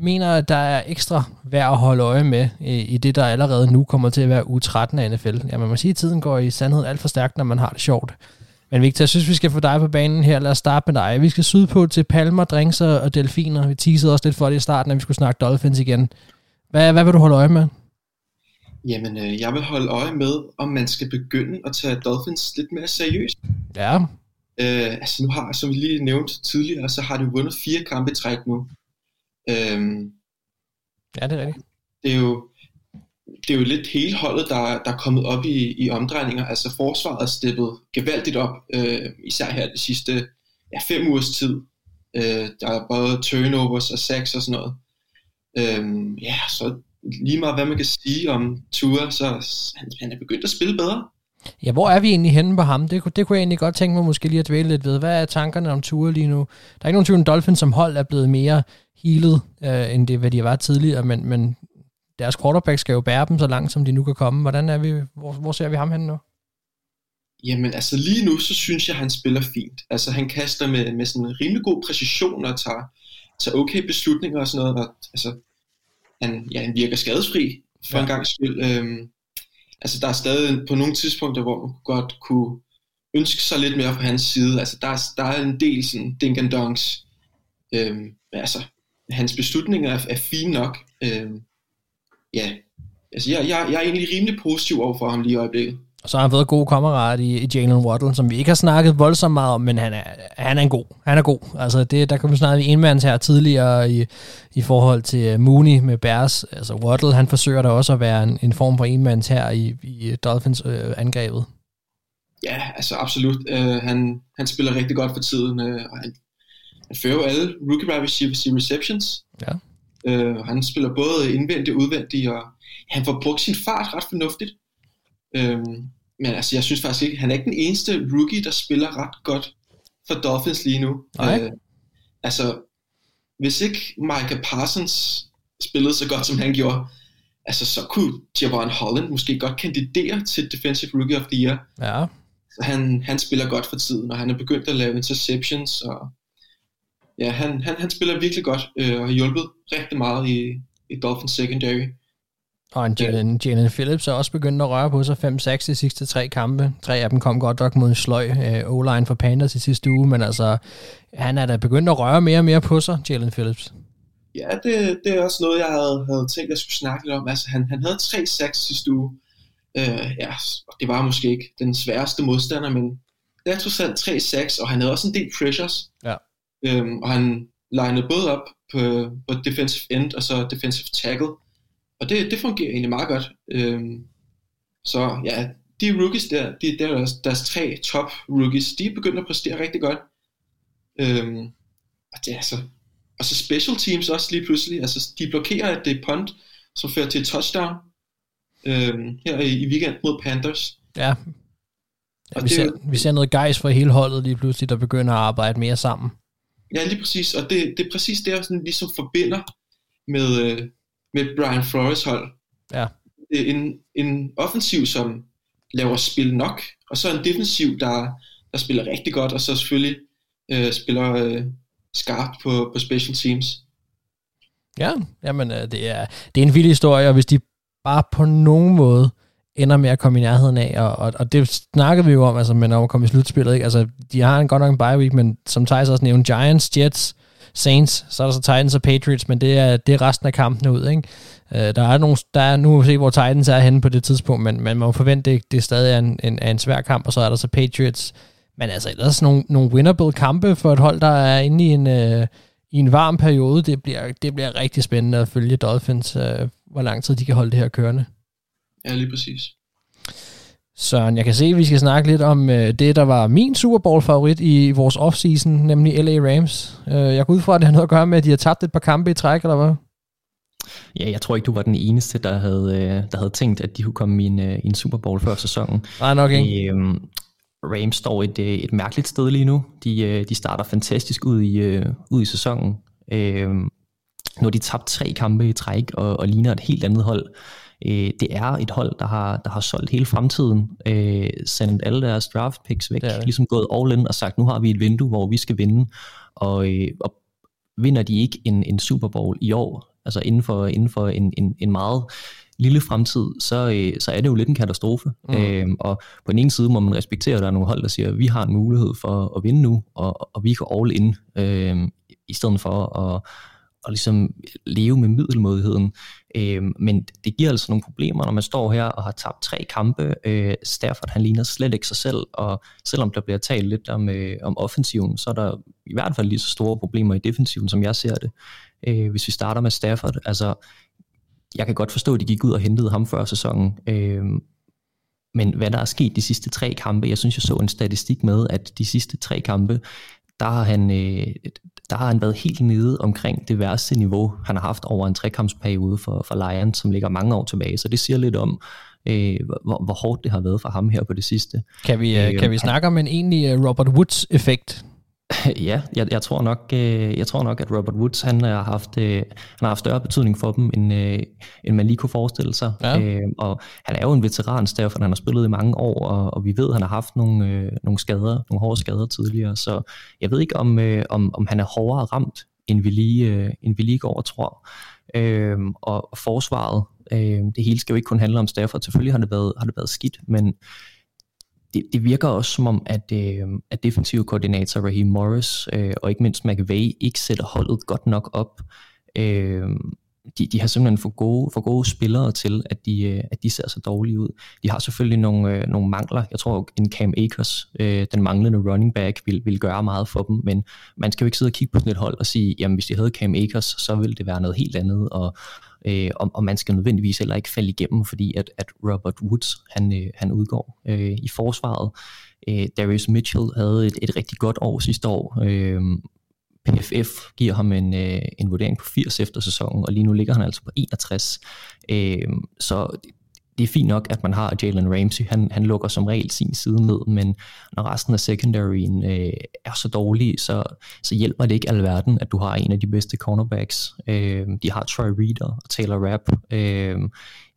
mener, at der er ekstra værd at holde øje med i, i det, der allerede nu kommer til at være uge 13 af NFL. Ja, man må sige, at tiden går i sandhed alt for stærkt, når man har det sjovt. Men Victor, jeg synes, vi skal få dig på banen her. Lad os starte med dig. Vi skal syde på til palmer, drinks og delfiner. Vi teasede også lidt for det i starten, at vi skulle snakke Dolphins igen. Hvad, hvad vil du holde øje med? Jamen, øh, jeg vil holde øje med, om man skal begynde at tage Dolphins lidt mere seriøst. Ja. Øh, altså nu har, som vi lige nævnte tidligere, så har de vundet fire kampe i træk nu. Øh, ja, det er rigtigt. Det er jo, det er jo lidt hele holdet, der, der er kommet op i, i omdrejninger. Altså forsvaret er steppet gevaldigt op, øh, især her de sidste ja, fem ugers tid. Øh, der er både turnovers og sacks og sådan noget. Øh, ja, så lige meget hvad man kan sige om Tua, så han, han er begyndt at spille bedre. Ja, hvor er vi egentlig henne på ham? Det, det kunne jeg egentlig godt tænke mig måske lige at dvæle lidt ved. Hvad er tankerne om Tua lige nu? Der er ikke nogen tvivl, at Dolphins som hold er blevet mere healet, øh, end det, hvad de var tidligere, men, men deres quarterback skal jo bære dem så langt, som de nu kan komme. Hvordan er vi, hvor, hvor ser vi ham hen nu? Jamen altså lige nu, så synes jeg, han spiller fint. Altså han kaster med, med sådan en rimelig god præcision og tager, tager okay beslutninger og sådan noget. Og, altså, han, ja, han virker skadesfri for ja. en gang skyld. Øhm, altså der er stadig på nogle tidspunkter, hvor man godt kunne ønske sig lidt mere fra hans side. Altså der, der er en del sådan dink and donks. Øhm, altså hans beslutninger er, er fine nok. Øhm, ja, altså jeg, jeg, jeg er egentlig rimelig positiv over for ham lige i øjeblikket. Og så har han fået god kammerat i, i Jalen Waddle, som vi ikke har snakket voldsomt meget om, men han er, han er en god. Han er god. Altså det, der kan vi snakke enmands her tidligere i, i forhold til øh, Mooney med Bears. Altså Waddle, han forsøger da også at være en, en form for enmands her i, i Dolphins øh, angrebet. Ja, altså absolut. Uh, han, han spiller rigtig godt for tiden, uh, og han, han fører jo alle rookie receivers i receptions. Ja. Uh, han spiller både indvendigt og udvendigt, og han får brugt sin fart ret fornuftigt. Uh, men altså, jeg synes faktisk ikke, han er ikke den eneste rookie, der spiller ret godt for Dolphins lige nu. Nej. Uh, altså, hvis ikke Micah Parsons spillede så godt, som han gjorde, altså, så kunne Javon Holland måske godt kandidere til Defensive Rookie of the Year. Ja. Så han, han spiller godt for tiden, og han er begyndt at lave interceptions, og ja, han, han, han spiller virkelig godt, øh, og har hjulpet rigtig meget i, i Dolphins secondary. Og en Jalen, Jalen Phillips er også begyndt at røre på sig 5-6 de sidste tre kampe. Tre af dem kom godt nok mod en sløj øh, O-line for Panthers i sidste uge, men altså, han er da begyndt at røre mere og mere på sig, Jalen Phillips. Ja, det, det er også noget, jeg havde, havde tænkt, jeg skulle snakke lidt om. Altså, han, han havde 3-6 sidste uge. Øh, ja, og det var måske ikke den sværeste modstander, men det er trods alt 3-6, og han havde også en del pressures. Ja. Øhm, og han linede både op på, på defensive end og så defensive tackle. Og det, det fungerer egentlig meget godt. Øhm, så ja, de rookies der, de, der er deres, deres tre top rookies, de er begyndt at præstere rigtig godt. Øhm, og det er altså, og så special teams også lige pludselig, altså de blokerer, at det er punt, som fører til et touchdown øhm, her i, i weekend mod Panthers. Ja. ja vi, ser, vi ser noget gejs for hele holdet lige pludselig, der begynder at arbejde mere sammen. Ja, lige præcis, og det, det er præcis det, jeg sådan ligesom forbinder med, øh, med Brian Flores hold. Ja. En, en offensiv, som laver spil nok, og så en defensiv, der, der spiller rigtig godt, og så selvfølgelig øh, spiller øh, skarpt på, på special teams. Ja, jamen øh, det er, det er en vild historie, og hvis de bare på nogen måde ender med at komme i nærheden af, og, og, og det snakkede vi jo om, altså, men om at kommer i slutspillet, ikke? Altså, de har en godt nok en bye week, men som Thijs også nævnte, Giants, Jets, Saints, så er der så Titans og Patriots, men det er, det er resten af kampen ud, ikke? Øh, der er nogle, der er, nu må vi se, hvor Titans er henne på det tidspunkt, men, men man må forvente, det, det er stadig en, en, en svær kamp, og så er der så Patriots, men altså ellers nogle, nogle winnable kampe for et hold, der er inde i en, øh, i en varm periode. Det bliver, det bliver rigtig spændende at følge Dolphins, øh, hvor lang tid de kan holde det her kørende. Ja, lige præcis. Søren, jeg kan se, at vi skal snakke lidt om øh, det, der var min Super Bowl-favorit i vores offseason, nemlig LA Rams. Øh, jeg går ud fra, at det har noget at gøre med, at de har tabt et par kampe i træk, eller hvad? Ja, jeg tror ikke, du var den eneste, der havde, øh, der havde tænkt, at de kunne komme i en, øh, i en Super Bowl før sæsonen. Nej, nok ikke. Øhm, Rams står et, øh, et mærkeligt sted lige nu. De, øh, de starter fantastisk ud i, øh, ud i sæsonen. Øh, nu har de tabt tre kampe i træk og, og ligner et helt andet hold. Øh, det er et hold, der har, der har solgt hele fremtiden, øh, sendt alle deres draft picks væk, det det. ligesom gået all in og sagt, nu har vi et vindue, hvor vi skal vinde, og, øh, og vinder de ikke en, en Super Bowl i år, altså inden for, inden for en, en, en meget lille fremtid, så, øh, så er det jo lidt en katastrofe. Mm. Øh, og på den ene side må man respektere, at der er nogle hold, der siger, at vi har en mulighed for at vinde nu, og, og vi går all in, øh, i stedet for at, at ligesom leve med middelmodigheden. Øh, men det giver altså nogle problemer, når man står her og har tabt tre kampe. Øh, Stafford han ligner slet ikke sig selv, og selvom der bliver talt lidt om, øh, om offensiven, så er der i hvert fald lige så store problemer i defensiven, som jeg ser det. Øh, hvis vi starter med Stafford, altså jeg kan godt forstå, at de gik ud og hentede ham før sæsonen, øh, men hvad der er sket de sidste tre kampe, jeg synes, jeg så en statistik med, at de sidste tre kampe, der har han, øh, der har han været helt nede omkring det værste niveau, han har haft over en trekampsperiode for, for Lions, som ligger mange år tilbage. Så det siger lidt om, øh, hvor, hvor hårdt det har været for ham her på det sidste. Kan vi, øh, kan vi snakke om en egentlig Robert Woods-effekt? ja, jeg, jeg, tror nok, øh, jeg tror nok, at Robert Woods han har haft, øh, han har haft større betydning for dem, end, øh, end man lige kunne forestille sig. Ja. Øh, og han er jo en veteran, derfor han har spillet i mange år, og, og vi ved, at han har haft nogle, øh, nogle skader, nogle hårde skader tidligere. Så jeg ved ikke, om, øh, om, om han er hårdere ramt, end vi lige, øh, end vi lige går og tror. Øh, og, og forsvaret, øh, det hele skal jo ikke kun handle om Stafford. Selvfølgelig har det været, har det været skidt, men det, det virker også som om, at, øh, at defensive koordinator Raheem Morris øh, og ikke mindst McVay ikke sætter holdet godt nok op. Øh, de, de har simpelthen for gode, for gode spillere til, at de, øh, at de ser så dårlige ud. De har selvfølgelig nogle, øh, nogle mangler. Jeg tror, en Cam Akers, øh, den manglende running back, vil, vil gøre meget for dem, men man skal jo ikke sidde og kigge på sådan et hold og sige, jamen hvis de havde Cam Akers, så ville det være noget helt andet, og, øh, og, og man skal nødvendigvis heller ikke falde igennem, fordi at, at Robert Woods, han, øh, han udgår øh, i forsvaret. Øh, Darius Mitchell havde et, et rigtig godt år sidste år, øh, PFF giver ham en, øh, en vurdering på 80 efter sæsonen, og lige nu ligger han altså på 61. Øh, så det er fint nok, at man har Jalen Ramsey. Han, han lukker som regel sin side ned, men når resten af secondaryen øh, er så dårlig, så, så hjælper det ikke alverden, at du har en af de bedste cornerbacks. Øh, de har Troy Reader og Taylor Rapp. Øh,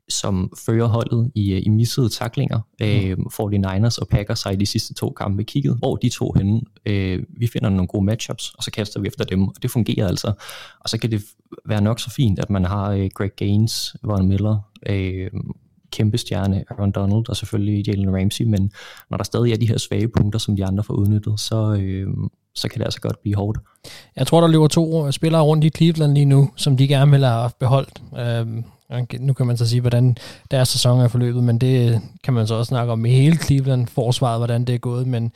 som fører holdet i, øh, i missede taklinger. Mm. Øh, 49ers og Packers sig i de sidste to kampe kigget, hvor de to henne. Øh, vi finder nogle gode matchups, og så kaster vi efter dem, og det fungerer altså. Og så kan det være nok så fint, at man har øh, Greg Gaines, Von Miller, øh, kæmpe stjerne, Aaron Donald og selvfølgelig Jalen Ramsey, men når der stadig er de her svage punkter, som de andre får udnyttet, så, øh, så kan det altså godt blive hårdt. Jeg tror, der løber to spillere rundt i Cleveland lige nu, som de gerne vil have beholdt. Øh, nu kan man så sige, hvordan deres sæson er forløbet, men det kan man så også snakke om i hele Cleveland-forsvaret, hvordan det er gået, men,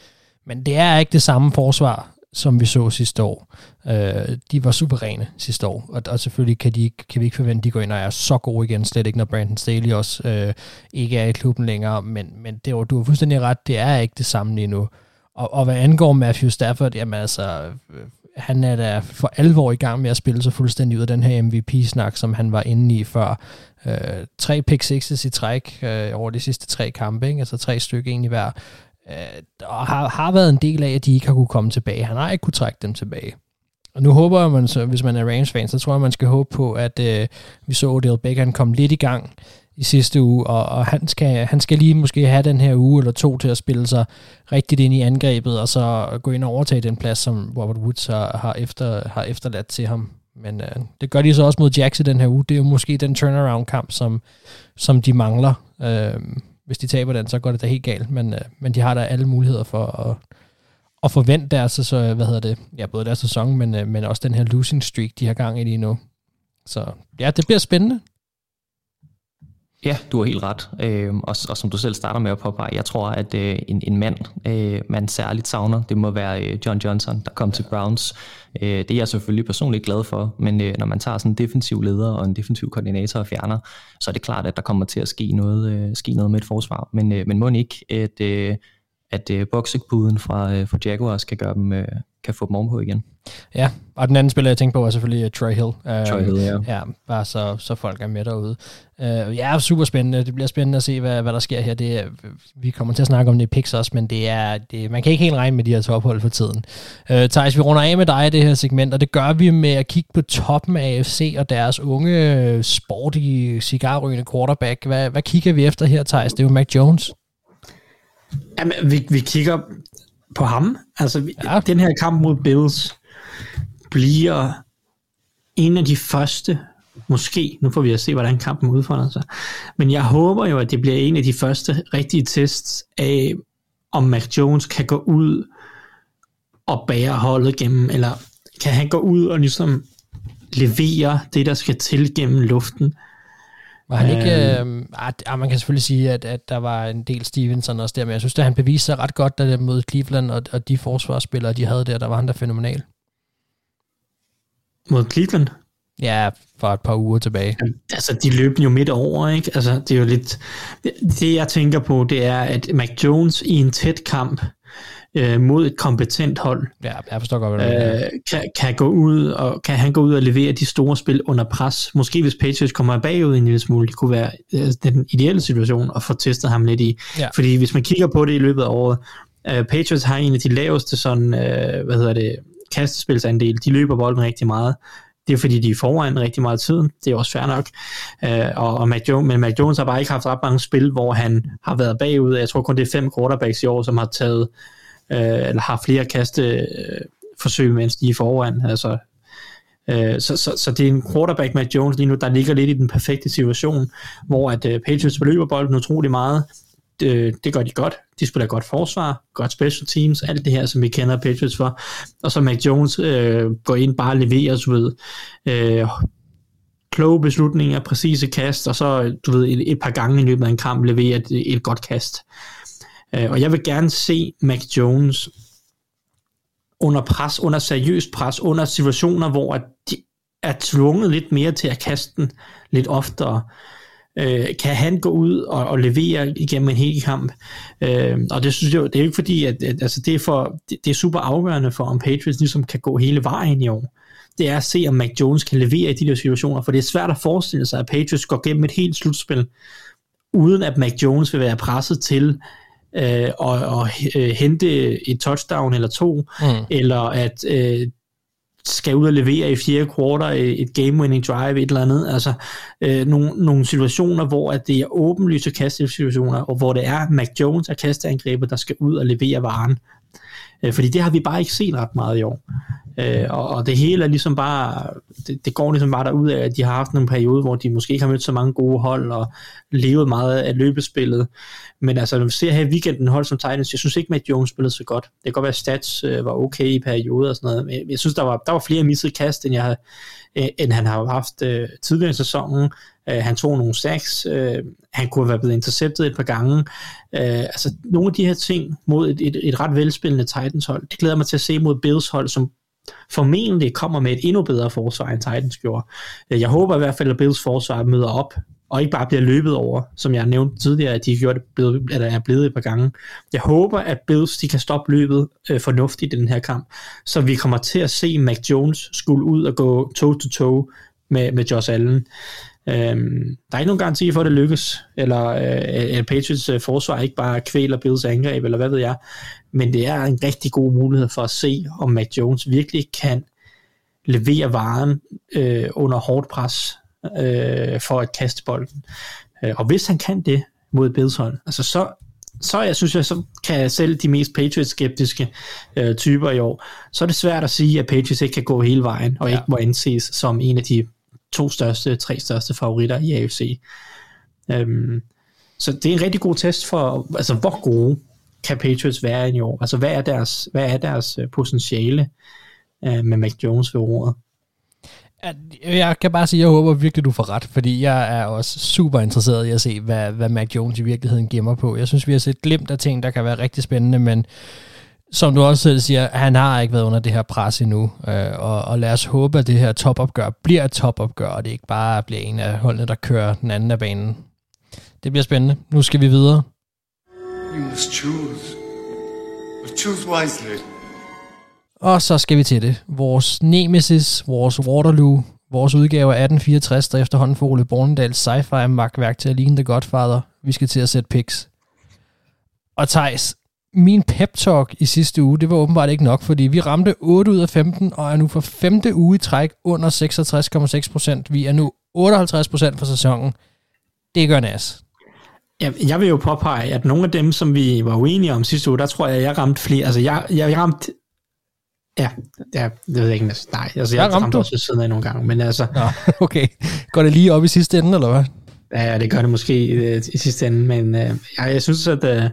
men det er ikke det samme forsvar, som vi så sidste år. Øh, de var super rene sidste år, og, og selvfølgelig kan, de, kan vi ikke forvente, at de går ind og er så gode igen, slet ikke når Brandon Staley også øh, ikke er i klubben længere, men, men det var, du har fuldstændig ret, det er ikke det samme lige nu. Og, og hvad angår Matthew Stafford, jamen altså, øh, han er da for alvor i gang med at spille sig fuldstændig ud af den her MVP-snak, som han var inde i før. Øh, tre pick sixes i træk øh, over de sidste tre kampe, ikke? altså tre stykker egentlig hver. Øh, og har, har været en del af, at de ikke har kunne komme tilbage. Han har ikke kunne trække dem tilbage. Og nu håber jeg, man, så, hvis man er Rams-fan, så tror jeg, man skal håbe på, at øh, vi så Odell Beckham komme lidt i gang i sidste uge, og, og han, skal, han skal lige måske have den her uge eller to til at spille sig rigtigt ind i angrebet, og så gå ind og overtage den plads, som Robert Woods har, har, efter, har efterladt til ham. Men øh, det gør de så også mod Jacks den her uge. Det er jo måske den turnaround-kamp, som, som de mangler. Øh, hvis de taber den, så går det da helt galt, men, øh, men de har da alle muligheder for at, at forvente deres, så, hvad hedder det, ja, både deres sæson, men, øh, men også den her losing streak, de har gang i lige nu. Så ja, det bliver spændende. Ja, du har helt ret. Øh, og, og som du selv starter med at påpege, jeg tror, at øh, en, en mand, øh, man særligt savner, det må være øh, John Johnson, der kom til Browns. Øh, det er jeg selvfølgelig personligt glad for, men øh, når man tager sådan en defensiv leder og en defensiv koordinator og fjerner, så er det klart, at der kommer til at ske noget, øh, ske noget med et forsvar. Men, øh, men må ikke, at, øh, at øh, boxepuden fra, øh, fra Jaguars kan gøre dem, øh, kan få dem ovenpå igen. Ja, og den anden spiller, jeg tænker på, er selvfølgelig uh, Troy Hill. Uh, Troy Hill, ja. Ja, bare så, så folk er med derude. Uh, ja, super spændende. Det bliver spændende at se, hvad, hvad der sker her. Det er, vi kommer til at snakke om det i picks også, men det er, det, man kan ikke helt regne med de her tophold for tiden. Uh, Thijs, vi runder af med dig i det her segment, og det gør vi med at kigge på toppen af AFC og deres unge, sportige, cigarrygende quarterback. Hvad, hvad kigger vi efter her, Thijs? Det er jo Mac Jones. Jamen, vi, vi kigger på ham. Altså, ja. den her kamp mod Bills bliver en af de første, måske, nu får vi at se, hvordan kampen udfolder sig, men jeg håber jo, at det bliver en af de første rigtige tests af, om Mac Jones kan gå ud og bære holdet gennem, eller kan han gå ud og ligesom levere det, der skal til gennem luften. Var han ikke... Øh, øh, man kan selvfølgelig sige, at, at der var en del Stevenson også der, men jeg synes, at han beviste sig ret godt, da det mod Cleveland, og, og de forsvarsspillere, de havde der, der var han der fænomenal. Mod Cleveland? Ja, for et par uger tilbage. Altså, de løb jo midt over, ikke? Altså, det er jo lidt... Det, jeg tænker på, det er, at Mac Jones i en tæt kamp, øh, mod et kompetent hold. Ja, jeg forstår godt, hvad du øh, kan, kan, gå ud og, kan han gå ud og levere de store spil under pres. Måske hvis Patriots kommer bagud en lille smule, det kunne være øh, den ideelle situation at få testet ham lidt i. Ja. Fordi hvis man kigger på det i løbet af året, øh, Patriots har en af de laveste sådan, øh, hvad hedder det, kastespilsandel. De løber bolden rigtig meget. Det er fordi, de er foran rigtig meget tiden. Det er også fair nok. Øh, og, og Mac Jones, men Mac Jones har bare ikke haft ret mange spil, hvor han har været bagud. Jeg tror kun, det er fem quarterbacks i år, som har taget øh, eller har flere kasteforsøg, øh, mens de er foran. Altså, øh, så, så, så det er en quarterback, Matt Jones lige nu, der ligger lidt i den perfekte situation, hvor at øh, Patriots beløber bolden utrolig meget. Det, øh, det gør de godt. De spiller godt forsvar, godt special teams, alt det her, som vi kender Patriots for. Og så Mac Jones øh, går ind bare og leverer, så ved, øh, kloge beslutninger, præcise kast, og så du ved, et, et par gange i løbet af en kamp levere et, et godt kast. Øh, og jeg vil gerne se Mac Jones under pres, under seriøst pres, under situationer, hvor de er tvunget lidt mere til at kaste den lidt oftere. Øh, kan han gå ud og, og levere igennem en hel kamp? Øh, og det synes jeg, det er jo ikke fordi, at, at altså det, er for, det, det er super afgørende for, om Patriots ligesom kan gå hele vejen i år. Det er at se, om Mac Jones kan levere i de der situationer, for det er svært at forestille sig, at Patriots går gennem et helt slutspil, uden at Mac Jones vil være presset til øh, og, og øh, hente et touchdown eller to, mm. eller at øh, skal ud og levere i fjerde kvartal et game-winning drive, et eller andet. Altså øh, nogle, nogle situationer, hvor at det er åbenlyse kastesituationer, og hvor det er Mac Jones af kasteangrebet, der skal ud og levere varen. Øh, fordi det har vi bare ikke set ret meget i år. Øh, og, og det hele er ligesom bare, det, det går ligesom bare derud af, at de har haft en periode, hvor de måske ikke har mødt så mange gode hold, og levet meget af løbespillet. Men altså, når vi ser her i weekenden hold som Titans, jeg synes ikke, at Jones spillede så godt. Det kan godt være, at stats øh, var okay i perioder og sådan noget, men jeg synes, der var, der var flere missede kast, end, jeg, øh, end han har haft øh, tidligere i sæsonen. Øh, han tog nogle sacks, øh, han kunne være blevet interceptet et par gange. Øh, altså, nogle af de her ting mod et, et, et ret velspillende Titans hold, det glæder mig til at se mod Bills hold, som formentlig kommer med et endnu bedre forsvar, end Titans gjorde. Øh, jeg håber i hvert fald, at Bills forsvar møder op, og ikke bare bliver løbet over, som jeg nævnte tidligere, at de gjorde det blevet, eller er blevet et par gange. Jeg håber, at Bills de kan stoppe løbet øh, fornuftigt i den her kamp, så vi kommer til at se Mac Jones skulle ud og gå toe-to-toe med, med Josh Allen. Øhm, der er ikke nogen garanti for, at det lykkes, eller øh, at Patriots øh, forsvar ikke bare kvæler Bills angreb, eller hvad ved jeg. Men det er en rigtig god mulighed for at se, om Mac Jones virkelig kan levere varen øh, under hårdt pres øh, for at kaste bolden. Øh, og hvis han kan det mod Bills hold, altså så, så jeg synes jeg, så kan selv de mest Patriots-skeptiske øh, typer i år, så er det svært at sige, at Patriots ikke kan gå hele vejen, og ja. ikke må anses som en af de to største, tre største favoritter i AFC. Øhm, så det er en rigtig god test for, altså hvor gode kan Patriots være i år? Altså hvad er deres, hvad er deres øh, potentiale øh, med Mac Jones ved ordet? Jeg kan bare sige, at jeg håber virkelig, du får ret, fordi jeg er også super interesseret i at se, hvad, hvad Mac Jones i virkeligheden gemmer på. Jeg synes, vi har set glimt af ting, der kan være rigtig spændende, men som du også selv siger, han har ikke været under det her pres endnu, øh, og, og lad os håbe, at det her topopgør bliver et topopgør, og det ikke bare bliver en af holdene, der kører den anden af banen. Det bliver spændende. Nu skal vi videre. You must choose. But choose wisely. Og så skal vi til det. Vores Nemesis, vores Waterloo, vores udgave af 1864, der efterhånden får Ole Bornedals sci-fi magtværk til at ligne The Godfather. Vi skal til at sætte pics. Og Thijs, min pep talk i sidste uge, det var åbenbart ikke nok, fordi vi ramte 8 ud af 15, og er nu for femte uge i træk under 66,6 procent. Vi er nu 58 procent for sæsonen. Det gør nas. Jeg, jeg vil jo påpege, at nogle af dem, som vi var uenige om sidste uge, der tror jeg, jeg ramte flere. Altså, jeg, jeg ramte Ja, ja, det ved jeg ikke. Nej, altså, jeg, jeg ramte også siden af nogle gange, men altså... Nå, okay. Går det lige op i sidste ende, eller hvad? Ja, det gør det måske øh, i sidste ende, men øh, ja, jeg synes, at øh,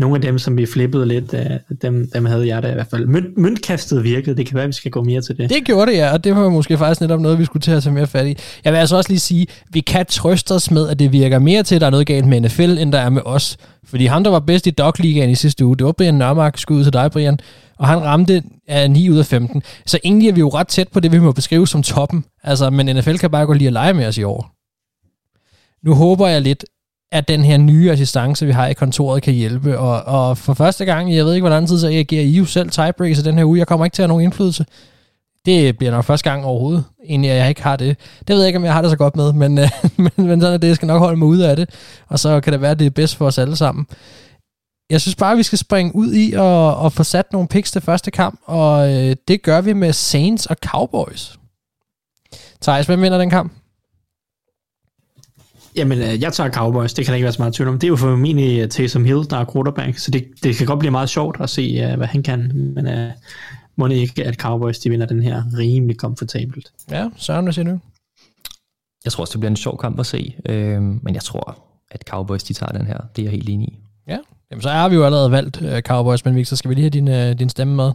nogle af dem, som vi flippede lidt, øh, dem, dem havde jeg da i hvert fald. Mønt, møntkastet virkede, det kan være, at vi skal gå mere til det. Det gjorde det, ja, og det var måske faktisk netop noget, vi skulle til at tage mere fat i. Jeg vil altså også lige sige, vi kan trøste os med, at det virker mere til, at der er noget galt med NFL, end der er med os. Fordi ham, der var bedst i Dog i sidste uge, det var Brian Nørmark, skud til dig, Brian, og han ramte af 9 ud af 15. Så egentlig er vi jo ret tæt på det, vi må beskrive som toppen. Altså, men NFL kan bare gå lige og lege med os i år. Nu håber jeg lidt, at den her nye assistance, vi har i kontoret, kan hjælpe. Og, og for første gang, jeg ved ikke, hvor lang tid, så agerer I jo selv tiebreakers den her uge. Jeg kommer ikke til at have nogen indflydelse. Det bliver nok første gang overhovedet, egentlig jeg ikke har det. Det ved jeg ikke, om jeg har det så godt med, men, øh, men, men sådan er det. Jeg skal nok holde mig ude af det. Og så kan det være, at det er bedst for os alle sammen. Jeg synes bare, at vi skal springe ud i og, og få sat nogle picks til første kamp, og øh, det gør vi med Saints og Cowboys. Thijs, hvem vinder den kamp? Jamen, øh, jeg tager Cowboys, det kan der ikke være så meget tvivl om. Det er jo for min i Taysom Hill, der er quarterback, så det, det kan godt blive meget sjovt at se, uh, hvad han kan, men uh, må det ikke, at Cowboys de vinder den her rimelig komfortabelt. Ja, Søren, hvad siger du? Jeg tror også, det bliver en sjov kamp at se, øh, men jeg tror, at Cowboys de tager den her. Det er jeg helt enig i. Ja, Jamen, så har vi jo allerede valgt uh, Cowboys, men Victor, skal vi lige have din, uh, din stemme med?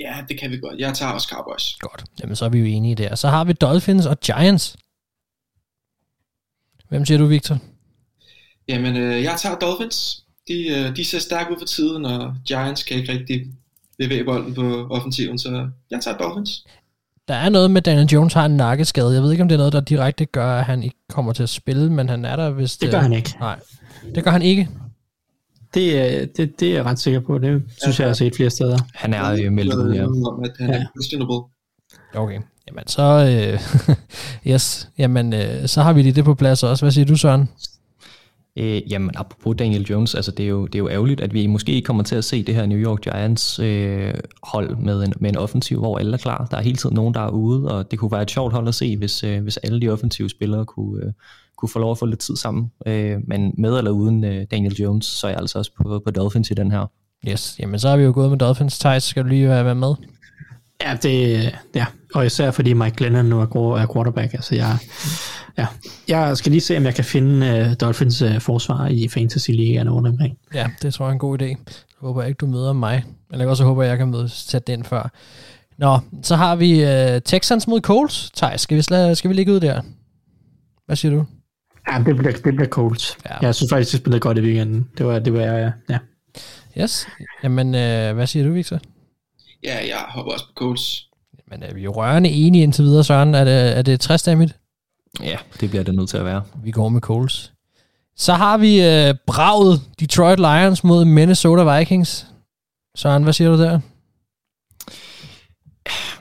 Ja, det kan vi godt. Jeg tager også Cowboys. Godt. Jamen, så er vi jo enige der. Så har vi Dolphins og Giants. Hvem siger du, Victor? Jamen, øh, jeg tager Dolphins. De, øh, de ser stærke ud for tiden, og Giants kan ikke rigtig bevæge bolden på offensiven, så jeg tager Dolphins. Der er noget med, Daniel Jones har en nakkeskade. Jeg ved ikke, om det er noget, der direkte gør, at han ikke kommer til at spille, men han er der, hvis Det gør han ikke. Nej, det gør han ikke. Det, er- det, det er jeg ret sikker på. Det synes jeg, jeg har set flere steder. Han er øh, meldt ud, ja. Om, at han Ja. er questionable. Okay. Jamen, så, øh, yes. Jamen, øh, så har vi lige det på plads også. Hvad siger du, Søren? Øh, jamen, apropos Daniel Jones, altså det er, jo, det er jo ærgerligt, at vi måske ikke kommer til at se det her New York Giants øh, hold med en, med en offensiv, hvor alle er klar. Der er hele tiden nogen, der er ude, og det kunne være et sjovt hold at se, hvis, øh, hvis alle de offensive spillere kunne, øh, kunne få lov at få lidt tid sammen. Øh, men med eller uden øh, Daniel Jones, så er jeg altså også på, på Dolphins i den her. Yes. Jamen, så har vi jo gået med Dolphins. Thijs, skal du lige være være med? Ja, det, ja, og især fordi Mike Glennon nu er, er quarterback. Altså jeg, ja, jeg skal lige se, om jeg kan finde uh, Dolphins uh, forsvar i Fantasy Ligaen rundt omkring. Ja, det tror jeg er en god idé. Jeg håber ikke, du møder mig. Eller også håber jeg, jeg kan møde, sætte den før. Nå, så har vi uh, Texans mod Colts. Thijs, skal vi, sla- skal vi ligge ud der? Hvad siger du? Ja, det bliver, det bliver Colts. Ja. Jeg synes faktisk, de spillede godt i weekenden. Det var, det var ja. ja. Yes. Jamen, uh, hvad siger du, Victor? Ja, jeg hopper også på Colts. Men er vi jo rørende enige indtil videre, Søren? Er det, er det 60 damit? Ja, det bliver det nødt til at være. Vi går med Coles. Så har vi øh, braget Detroit Lions mod Minnesota Vikings. Søren, hvad siger du der?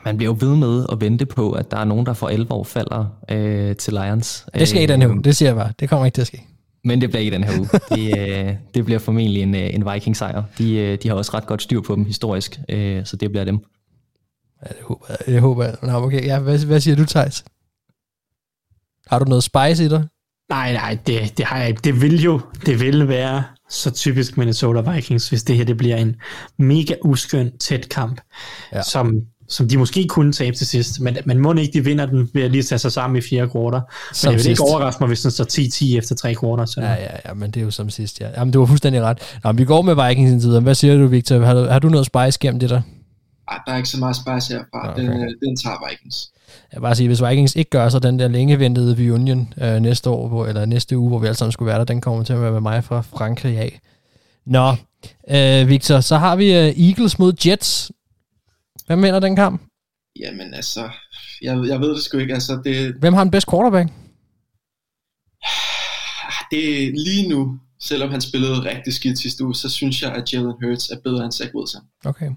Man bliver jo ved med at vente på, at der er nogen, der for alvor falder øh, til Lions. Det skal i den her Øh, uge, det siger jeg bare. Det kommer ikke til at ske. Men det bliver ikke den her uge. Det, øh, det bliver formentlig en, øh, en Viking-sejr. De, øh, de har også ret godt styr på dem historisk, så det bliver dem. Ja, det håber jeg. Det håber jeg. Nå, okay. Ja, hvad, hvad siger du, Thijs? Har du noget spice i dig? Nej, nej, det, det har jeg ikke. Det vil jo det vil være så typisk Minnesota Vikings, hvis det her det bliver en mega uskøn tæt kamp, Ja. ja. som, som de måske kunne tabe til sidst, men, men må ikke de vinder den ved at lige tage sig sammen i fire kvarter. Men Som jeg vil sidst. ikke overraske mig, hvis den står 10-10 efter tre kvarter. Så. Ja, ja, ja, men det er jo som sidst, ja. Jamen, du har fuldstændig ret. Nå, men vi går med Vikings indtil videre. Hvad siger du, Victor? Har du, har du noget spice gennem det der? Ej, der er ikke så meget spice herfra. Okay. Den, øh, den tager Vikings. Jeg vil bare sige, hvis Vikings ikke gør så den der længe ventede reunion øh, næste år, hvor, eller næste uge, hvor vi alle sammen skulle være der, den kommer til at være med mig fra Frankrig af. Nå, øh, Victor, så har vi øh, Eagles mod Jets. Hvem vinder den kamp? Jamen altså, jeg, jeg ved det sgu ikke. Altså, det, Hvem har den bedste quarterback? det er lige nu, selvom han spillede rigtig skidt sidste uge, så synes jeg, at Jalen Hurts er bedre end Zach Wilson. Okay.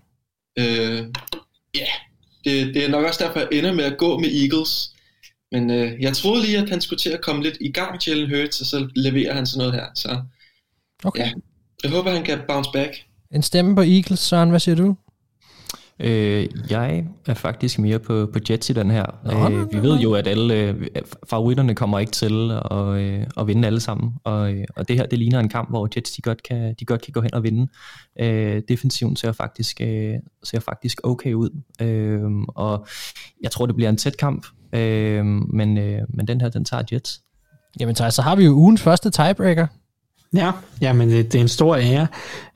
Øh, ja, det, det er nok også derfor, jeg ender med at gå med Eagles. Men øh, jeg troede lige, at han skulle til at komme lidt i gang, Jalen Hurts, og så leverer han sådan noget her. Så Okay. ja, jeg håber, han kan bounce back. En stemme på Eagles, Søren, hvad siger du? Øh, jeg er faktisk mere på, på Jets i den her. Nå, øh, vi ved jo, at alle øh, favoritterne kommer ikke til at, øh, at vinde alle sammen. Og, øh, og det her, det ligner en kamp, hvor Jets de godt kan, de godt kan gå hen og vinde. Øh, defensiven ser faktisk, øh, ser faktisk okay ud. Øh, og jeg tror, det bliver en tæt kamp. Øh, men, øh, men den her, den tager Jets. Jamen, Thijs, så har vi jo ugens første tiebreaker. Ja, ja men det, det er en stor ære.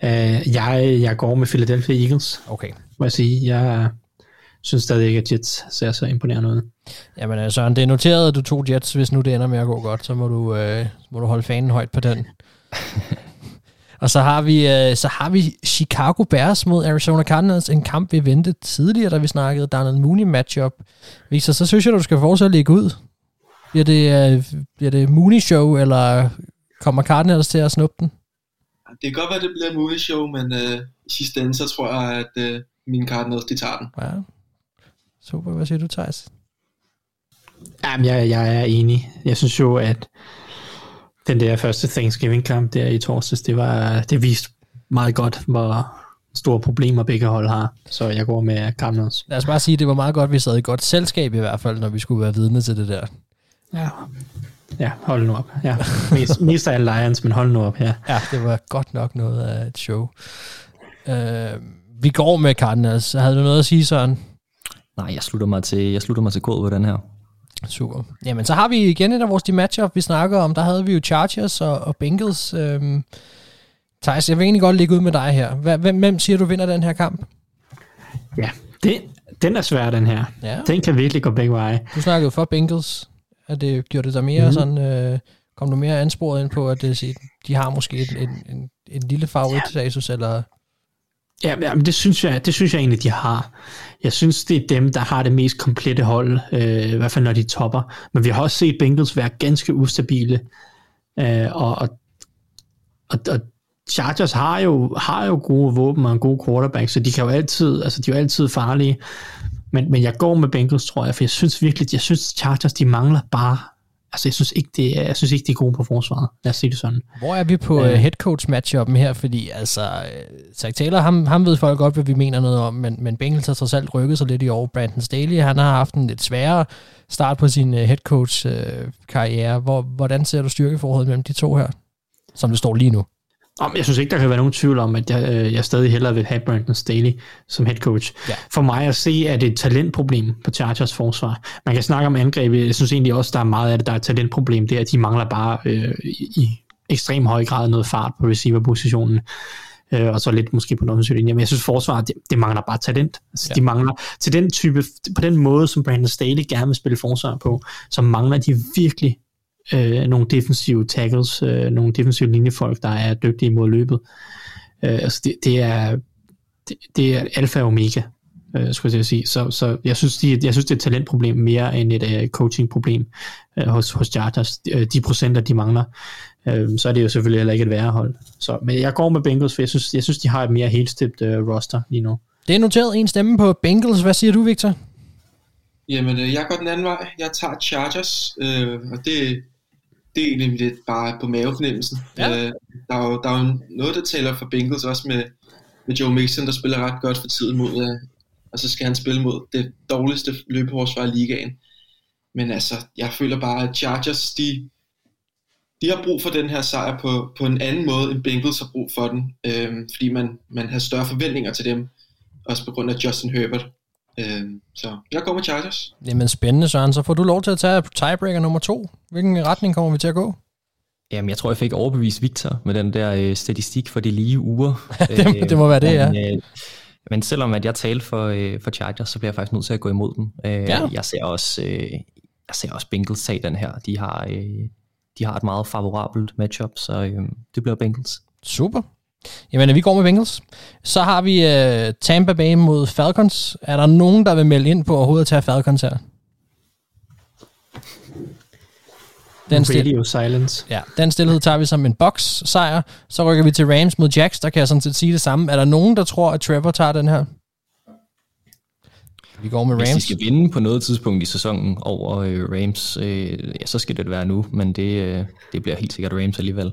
Uh, jeg, jeg går med Philadelphia Eagles, Okay. Må jeg sige. Jeg synes stadig ikke, at Jets ser så imponerende ud. Jamen, øh, Søren, det er noteret, at du tog Jets. Hvis nu det ender med at gå godt, så må du, øh, må du holde fanen højt på den. Og så har vi øh, så har vi Chicago Bears mod Arizona Cardinals. En kamp, vi ventede tidligere, da vi snakkede Donald Mooney matchup. Victor, så synes jeg, du skal fortsætte at lægge ud. Bliver det, øh, bliver det Mooney show, eller kommer Cardinals til at snuppe den? Det kan godt være, at det bliver Mooney show, men øh, i sidste ende, så tror jeg, at øh, mine Cardinals, de tager den. Ja. Super, hvad siger du, Thijs? Jamen, jeg, jeg er enig. Jeg synes jo, at den der første Thanksgiving-kamp der i torsdags, det, var, det viste meget godt, hvor store problemer begge hold har. Så jeg går med Cardinals. Lad os bare sige, at det var meget godt, at vi sad i godt selskab i hvert fald, når vi skulle være vidne til det der. Ja. Ja, hold nu op. Ja. Mest, mest af alle Lions, men hold nu op. Ja. Ja, det var godt nok noget af et show. Uh, vi går med Cardinals. Havde du noget at sige, Søren? Nej, jeg slutter mig til, jeg slutter mig til kod på den her. Super. Jamen, så har vi igen et af vores de matchup, vi snakker om. Der havde vi jo Chargers og, og Bengals. Øhm, Thijs, jeg vil egentlig godt ligge ud med dig her. Hvem, hvem siger du vinder den her kamp? ja. Det, den er svær, den her. Ja. Den kan virkelig gå begge veje. Du snakkede for Bengals. Er det, gjorde det dig mere mm. Sådan øh, Kom du mere ansporet ind på, at det, de har måske en, en, en, en lille favorit, ja. Jesus, eller... Ja, men det synes, jeg, det synes jeg egentlig, de har. Jeg synes, det er dem, der har det mest komplette hold, øh, i hvert fald når de topper. Men vi har også set Bengals være ganske ustabile. Øh, og, og, og, og Chargers har jo, har jo gode våben og en god quarterback, så de kan jo altid, altså de er jo altid farlige. Men, men jeg går med Bengals, tror jeg, for jeg synes virkelig, jeg synes Chargers, de mangler bare Altså, jeg synes ikke, det er, jeg synes ikke, de er gode på forsvaret. Lad os sige det sådan. Hvor er vi på øh, head coach matchupen her? Fordi altså, Zach Taylor, ham, ham ved folk godt, hvad vi mener noget om, men, men Bengals har trods alt rykket sig lidt i år. Brandon Staley, han har haft en lidt sværere start på sin uh, head coach karriere. Hvor, hvordan ser du styrkeforholdet mellem de to her, som det står lige nu? Om, jeg synes ikke, der kan være nogen tvivl om, at jeg, øh, jeg stadig hellere vil have Brandon Staley som head coach. Ja. For mig at se, at det er et talentproblem på Chargers forsvar. Man kan snakke om angrebet. Jeg synes egentlig også, der er meget af det, der er et talentproblem. Det er, at de mangler bare øh, i ekstrem høj grad noget fart på receiverpositionen. Øh, og så lidt måske på den offensive linje. Men jeg synes, forsvaret, det, det mangler bare talent. Altså, ja. De mangler til den type, på den måde, som Brandon Staley gerne vil spille forsvar på, så mangler de virkelig øh, nogle defensive tackles, øh, nogle defensive linjefolk, der er dygtige mod løbet. Øh, altså det, det er det, det er alfa og omega, øh, skulle jeg sige. Så, så jeg, synes, de, jeg synes, det er et talentproblem mere end et uh, coachingproblem uh, hos, hos Chargers. De, de procenter, de mangler, uh, så er det jo selvfølgelig heller ikke et værre hold. Så, men jeg går med Bengals, for jeg synes, jeg synes de har et mere helstept uh, roster lige nu. Det er noteret en stemme på Bengals. Hvad siger du, Victor? Jamen, jeg går den anden vej. Jeg tager Chargers, øh, og det, det er egentlig lidt bare på mavefornemmelsen. Ja. Øh, der, er jo, der er jo noget, der taler for Bengals også med, med Joe Mixon, der spiller ret godt for tiden mod, øh, og så skal han spille mod det dårligste løbeforsvar i ligaen. Men altså, jeg føler bare, at Chargers, de, de har brug for den her sejr på, på en anden måde, end Bengals har brug for den, øh, fordi man, man har større forventninger til dem, også på grund af Justin Herbert. Øh, så jeg går med Chargers. Jamen spændende, Søren. Så får du lov til at tage tiebreaker nummer to. Hvilken retning kommer vi til at gå? Jamen, jeg tror, jeg fik overbevist Victor med den der øh, statistik for de lige uger. det, det må være det, ja. Men, øh, men selvom at jeg talte for, øh, for Chargers, så bliver jeg faktisk nødt til at gå imod dem. Øh, ja. Jeg ser også, øh, jeg ser også Bengals tage den her. De har, øh, de har et meget favorabelt matchup, så øh, det bliver Bengals. Super. Jamen, vi går med Bengals. Så har vi uh, Tampa Bay mod Falcons. Er der nogen, der vil melde ind på overhovedet at tage Falcons her? Den Radio silence. Ja, den stillhed tager vi som en box sejr. Så rykker vi til Rams mod Jacks. Der kan jeg sådan set sige det samme. Er der nogen, der tror, at Trevor tager den her? Vi går med Rams. Hvis de skal vinde på noget tidspunkt i sæsonen over øh, Rams, øh, ja, så skal det være nu. Men det, øh, det bliver helt sikkert Rams alligevel.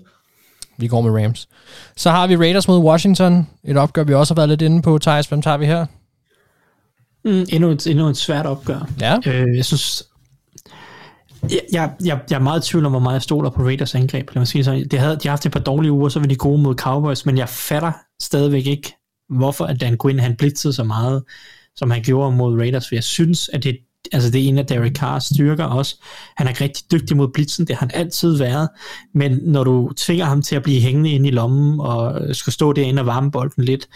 Vi går med Rams. Så har vi Raiders mod Washington. Et opgør, vi også har været lidt inde på. Thijs, hvem tager vi her? Mm, endnu, et, endnu et svært opgør. Ja. Øh, jeg synes, jeg, jeg, jeg, er meget i tvivl om, hvor meget jeg stoler på Raiders angreb. Lad mig sige så. Det havde, de har haft et par dårlige uger, så var de gode mod Cowboys, men jeg fatter stadigvæk ikke, hvorfor at Dan Quinn han blitzede så meget, som han gjorde mod Raiders, for jeg synes, at det altså det er en af Derek Carrs styrker også. Han er rigtig dygtig mod blitzen, det har han altid været, men når du tvinger ham til at blive hængende inde i lommen, og skal stå derinde og varme bolden lidt,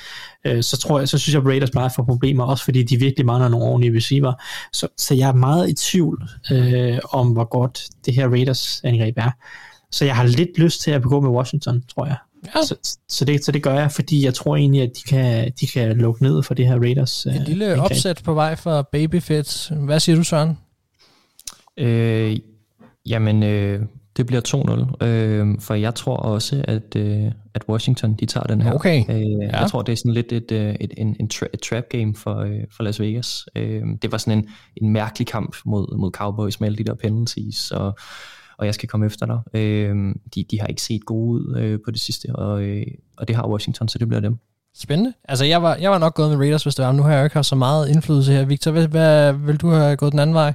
øh, så tror jeg, så synes jeg, at Raiders bare får problemer, også fordi de virkelig mangler nogle ordentlige receiver. Så, så jeg er meget i tvivl øh, om, hvor godt det her Raiders angreb er. Så jeg har lidt lyst til at begå med Washington, tror jeg. Ja. Så, så, det, så det gør jeg, fordi jeg tror egentlig, at de kan, de kan lukke ned for det her Raiders. En lille uh, opsæt på vej for Babyfit. Hvad siger du, Søren? Øh, jamen, øh, det bliver 2-0, øh, for jeg tror også, at, øh, at Washington de tager den her. Okay. Øh, ja. Jeg tror, det er sådan lidt et, øh, et, en, en tra- et trap game for, øh, for Las Vegas. Øh, det var sådan en, en mærkelig kamp mod, mod Cowboys med alle de der penalties, og og jeg skal komme efter dig. Øh, de, de har ikke set gode ud øh, på det sidste, og, øh, og det har Washington, så det bliver dem. Spændende. Altså, jeg var, jeg var nok gået med Raiders, hvis det var. Nu har jeg jo ikke haft så meget indflydelse her. Victor, hvad, hvad vil du have gået den anden vej?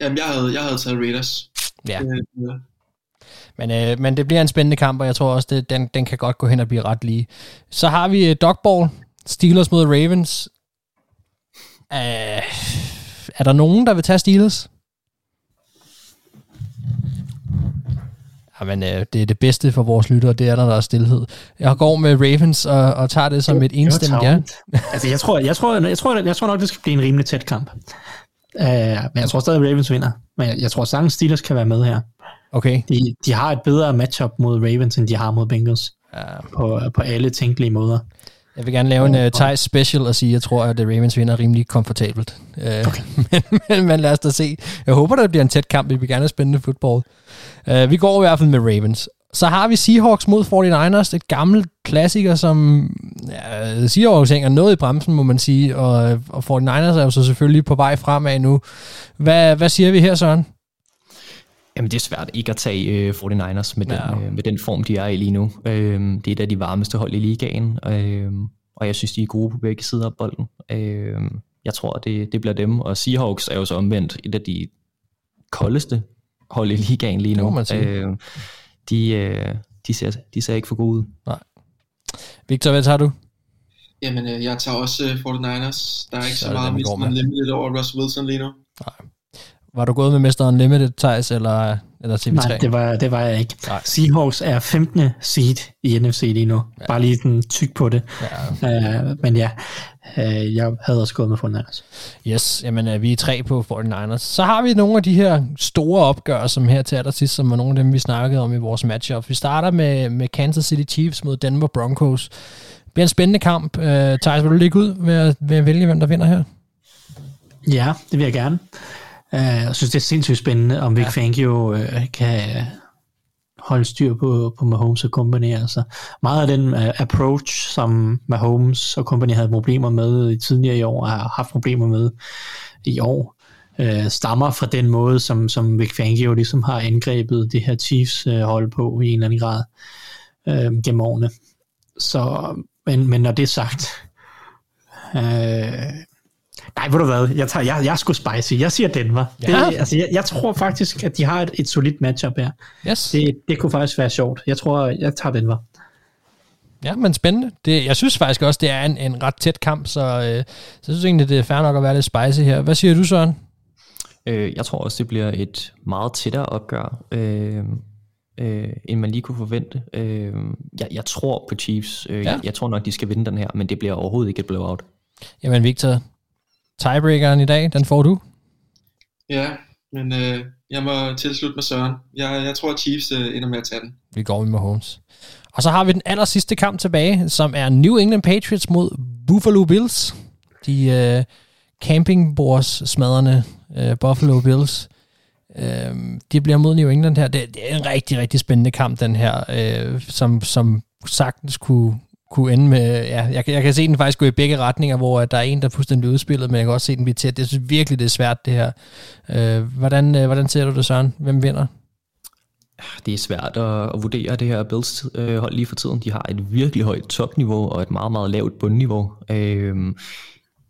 Jamen, jeg havde, jeg havde taget Raiders. Ja. Øh, men, øh, men det bliver en spændende kamp, og jeg tror også, det, den, den kan godt gå hen og blive ret lige. Så har vi uh, Dogball, Steelers mod Ravens. Uh, er der nogen, der vil tage Steelers? Jamen, øh, det er det bedste for vores lyttere, det er, når der er stillhed. Jeg går med Ravens og, og tager det som et enstemmigt ja. altså, jeg tror, jeg, tror, jeg, tror, jeg tror nok, det skal blive en rimelig tæt kamp. Uh, men jeg tror stadig, Ravens vinder. Men jeg, jeg tror sagtens, Steelers kan være med her. Okay. De, de har et bedre matchup mod Ravens, end de har mod Bengals. Ja. På, på alle tænkelige måder. Jeg vil gerne lave en uh, Thijs special og sige, at jeg tror, at Ravens vinder rimelig komfortabelt. Uh, okay. men, men, men lad os da se. Jeg håber, der bliver en tæt kamp. Vi vil gerne have spændende fodbold. Uh, vi går i hvert fald med Ravens. Så har vi Seahawks mod 49ers, et gammelt klassiker, som ja, Seahawks hænger noget i bremsen, må man sige, og, og 49ers er jo så selvfølgelig på vej fremad nu. Hvad, hvad siger vi her, Søren? Jamen, det er svært ikke at tage uh, 49ers med, ja. den, uh, med den form, de er i lige nu. Uh, det er et af de varmeste hold i ligaen, uh, og jeg synes, de er gode på begge sider af bolden. Uh, jeg tror, det, det bliver dem, og Seahawks er jo så omvendt et af de koldeste hold i ligaen lige nu. Uh, de, uh, de, ser, de ser ikke for gode ud. Nej. Victor, hvad tager du? Jamen, øh, jeg tager også uh, 49ers. Der er ikke så, så meget Mr. Unlimited over Russell Wilson lige nu. Nej. Var du gået med Mr. Unlimited, Thijs, eller, eller TV3? Nej, det var, det var jeg ikke. Nej. Seahawks er 15. seed i NFC lige nu. Ja. Bare lige sådan tyk på det. Ja. Uh, men ja, uh, jeg havde også gået med 49ers. Yes, jamen uh, vi er tre på 49ers. Så har vi nogle af de her store opgør, som her til allersidst, som var nogle af dem, vi snakkede om i vores matchup. Vi starter med, med Kansas City Chiefs mod Denver Broncos. Det bliver en spændende kamp. Uh, Thijs, vil du ligge ud med med at vælge, hvem der vinder her? Ja, det vil jeg gerne. Jeg synes, det er sindssygt spændende, om Vic ja. Fangio uh, kan holde styr på, på Mahomes og company. Altså, meget af den uh, approach, som Mahomes og company havde problemer med i tidligere i år, og har haft problemer med i år, uh, stammer fra den måde, som, som Vic Fangio ligesom har angrebet det her Chiefs uh, hold på i en eller anden grad uh, gennem årene. Så, men, men når det er sagt, uh, Nej, ved du hvad, jeg, tager, jeg, jeg er sgu spicy. Jeg siger Denver. Ja. Det, altså, jeg, jeg tror faktisk, at de har et, et solidt matchup her. Yes. Det, det kunne faktisk være sjovt. Jeg tror, jeg tager Denver. Ja, men spændende. Det, jeg synes faktisk også, det er en, en ret tæt kamp, så, øh, så jeg synes egentlig, det er fair nok at være lidt spicy her. Hvad siger du, Søren? Øh, jeg tror også, det bliver et meget tættere opgør, øh, øh, end man lige kunne forvente. Øh, jeg, jeg tror på Chiefs. Øh, ja. jeg, jeg tror nok, de skal vinde den her, men det bliver overhovedet ikke et blowout. Jamen Victor, tiebreakeren i dag, den får du. Ja, men øh, jeg må tilslutte med Søren. Jeg, jeg tror, at Chiefs øh, ender med at tage den. Vi går med Mahomes. Og så har vi den aller sidste kamp tilbage, som er New England Patriots mod Buffalo Bills. De øh, campingbords smadrende øh, Buffalo Bills. Øh, de bliver mod New England her. Det, det er en rigtig, rigtig spændende kamp, den her, øh, som, som sagtens kunne, kunne ende med, ja, jeg, jeg kan se den faktisk gå i begge retninger, hvor der er en, der er fuldstændig udspillet, men jeg kan også se den blive tæt. Det synes virkelig, det er svært, det her. Øh, hvordan, øh, hvordan ser du det, Søren? Hvem vinder? Det er svært at, at vurdere det her Bills øh, hold lige for tiden. De har et virkelig højt topniveau og et meget, meget lavt bundniveau. Øh,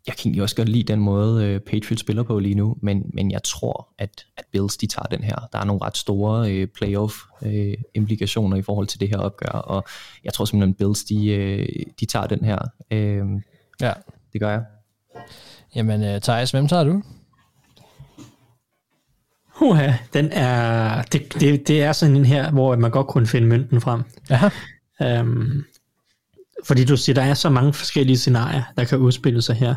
jeg kan egentlig også godt lide den måde, øh, Patriots spiller på lige nu, men, men jeg tror, at, at Bills de tager den her. Der er nogle ret store øh, playoff-implikationer øh, i forhold til det her opgør, og jeg tror simpelthen, at Bills de, øh, de tager den her. Øh, ja. Det gør jeg. Jamen, uh, Thijs, hvem tager du? Uha, den er, det, det, det er sådan en her, hvor man godt kunne finde mønten frem. Aha. Øhm, fordi du siger, der er så mange forskellige scenarier, der kan udspille sig her.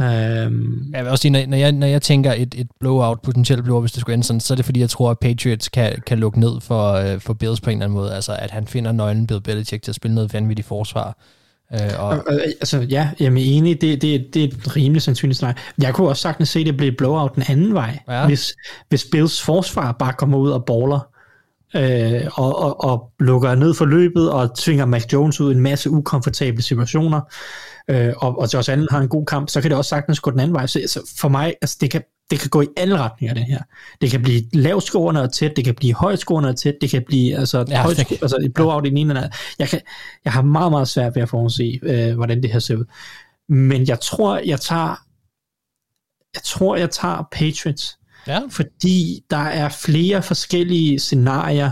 Um, jeg vil også sige, når jeg, når jeg tænker et, et blowout, potentielt blowout, hvis det skulle ende sådan, så er det fordi, jeg tror, at Patriots kan, kan lukke ned for, uh, for Bills på en eller anden måde. Altså, at han finder nøglen Bill Belichick til at spille noget vanvittigt forsvar. Uh, og, og, altså, ja, jeg er enig, det, det, det er et rimelig sandsynligt scenarie. Jeg kunne også sagtens se, at det blev blowout den anden vej, ja. hvis, hvis Bills forsvar bare kommer ud og baller, øh, og, og, og lukker ned for løbet og tvinger Mac Jones ud i en masse ukomfortable situationer, øh, og, og Josh Allen har en god kamp, så kan det også sagtens gå den anden vej. Så altså, for mig, altså, det, kan, det kan gå i alle retninger, det her. Det kan blive lavskårende og tæt, det kan blive højskårende og tæt, det kan blive altså, ja, højt, altså et blowout ja. i den ene eller anden. Jeg, kan, jeg har meget, meget svært ved at forudse, øh, hvordan det her ser ud. Men jeg tror, jeg tager jeg tror, jeg tager Patriots. Ja. Fordi der er flere forskellige scenarier,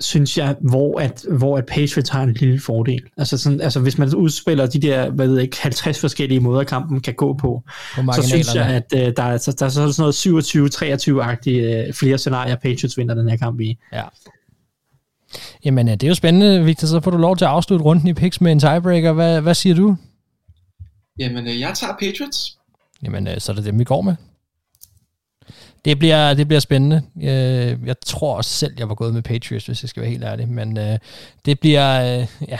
synes jeg, hvor at, hvor at Patriots har en lille fordel. Altså, sådan, altså hvis man udspiller de der, hvad ved jeg, 50 forskellige måder, kampen kan gå på, på så synes jeg, at uh, der, er, der er sådan noget 27-23-agtige uh, flere scenarier, Patriots vinder den her kamp i. Ja. Jamen, det er jo spændende, Victor. Så får du lov til at afslutte runden i picks med en tiebreaker. Hvad, hvad siger du? Jamen, jeg tager Patriots. Jamen, så er det dem, vi går med. Det bliver, det bliver spændende. Øh, jeg tror også selv, jeg var gået med Patriots, hvis jeg skal være helt ærlig. Men øh, det bliver... Øh, ja,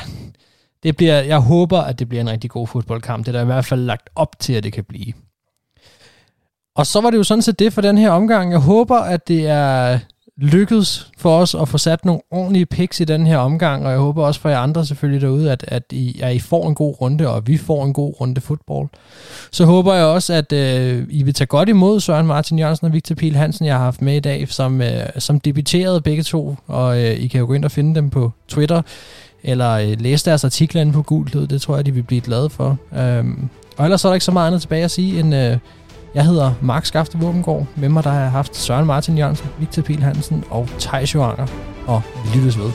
det bliver, jeg håber, at det bliver en rigtig god fodboldkamp. Det er der i hvert fald lagt op til, at det kan blive. Og så var det jo sådan set det for den her omgang. Jeg håber, at det er lykkedes for os at få sat nogle ordentlige picks i den her omgang, og jeg håber også for jer andre selvfølgelig derude, at, at, I, at I får en god runde, og vi får en god runde fodbold. Så håber jeg også, at øh, I vil tage godt imod Søren Martin Jørgensen og Victor Piel Hansen, jeg har haft med i dag, som, øh, som debuterede begge to, og øh, I kan jo gå ind og finde dem på Twitter, eller øh, læse deres artikler inde på Gult det tror jeg, de vil blive glade for. Øhm, og ellers er der ikke så meget andet tilbage at sige end... Øh, jeg hedder Mark Skafte Våbengård. Med mig der har jeg haft Søren Martin Jørgensen, Victor Piel Hansen og Thijs Joanger. Og vi lyttes ved.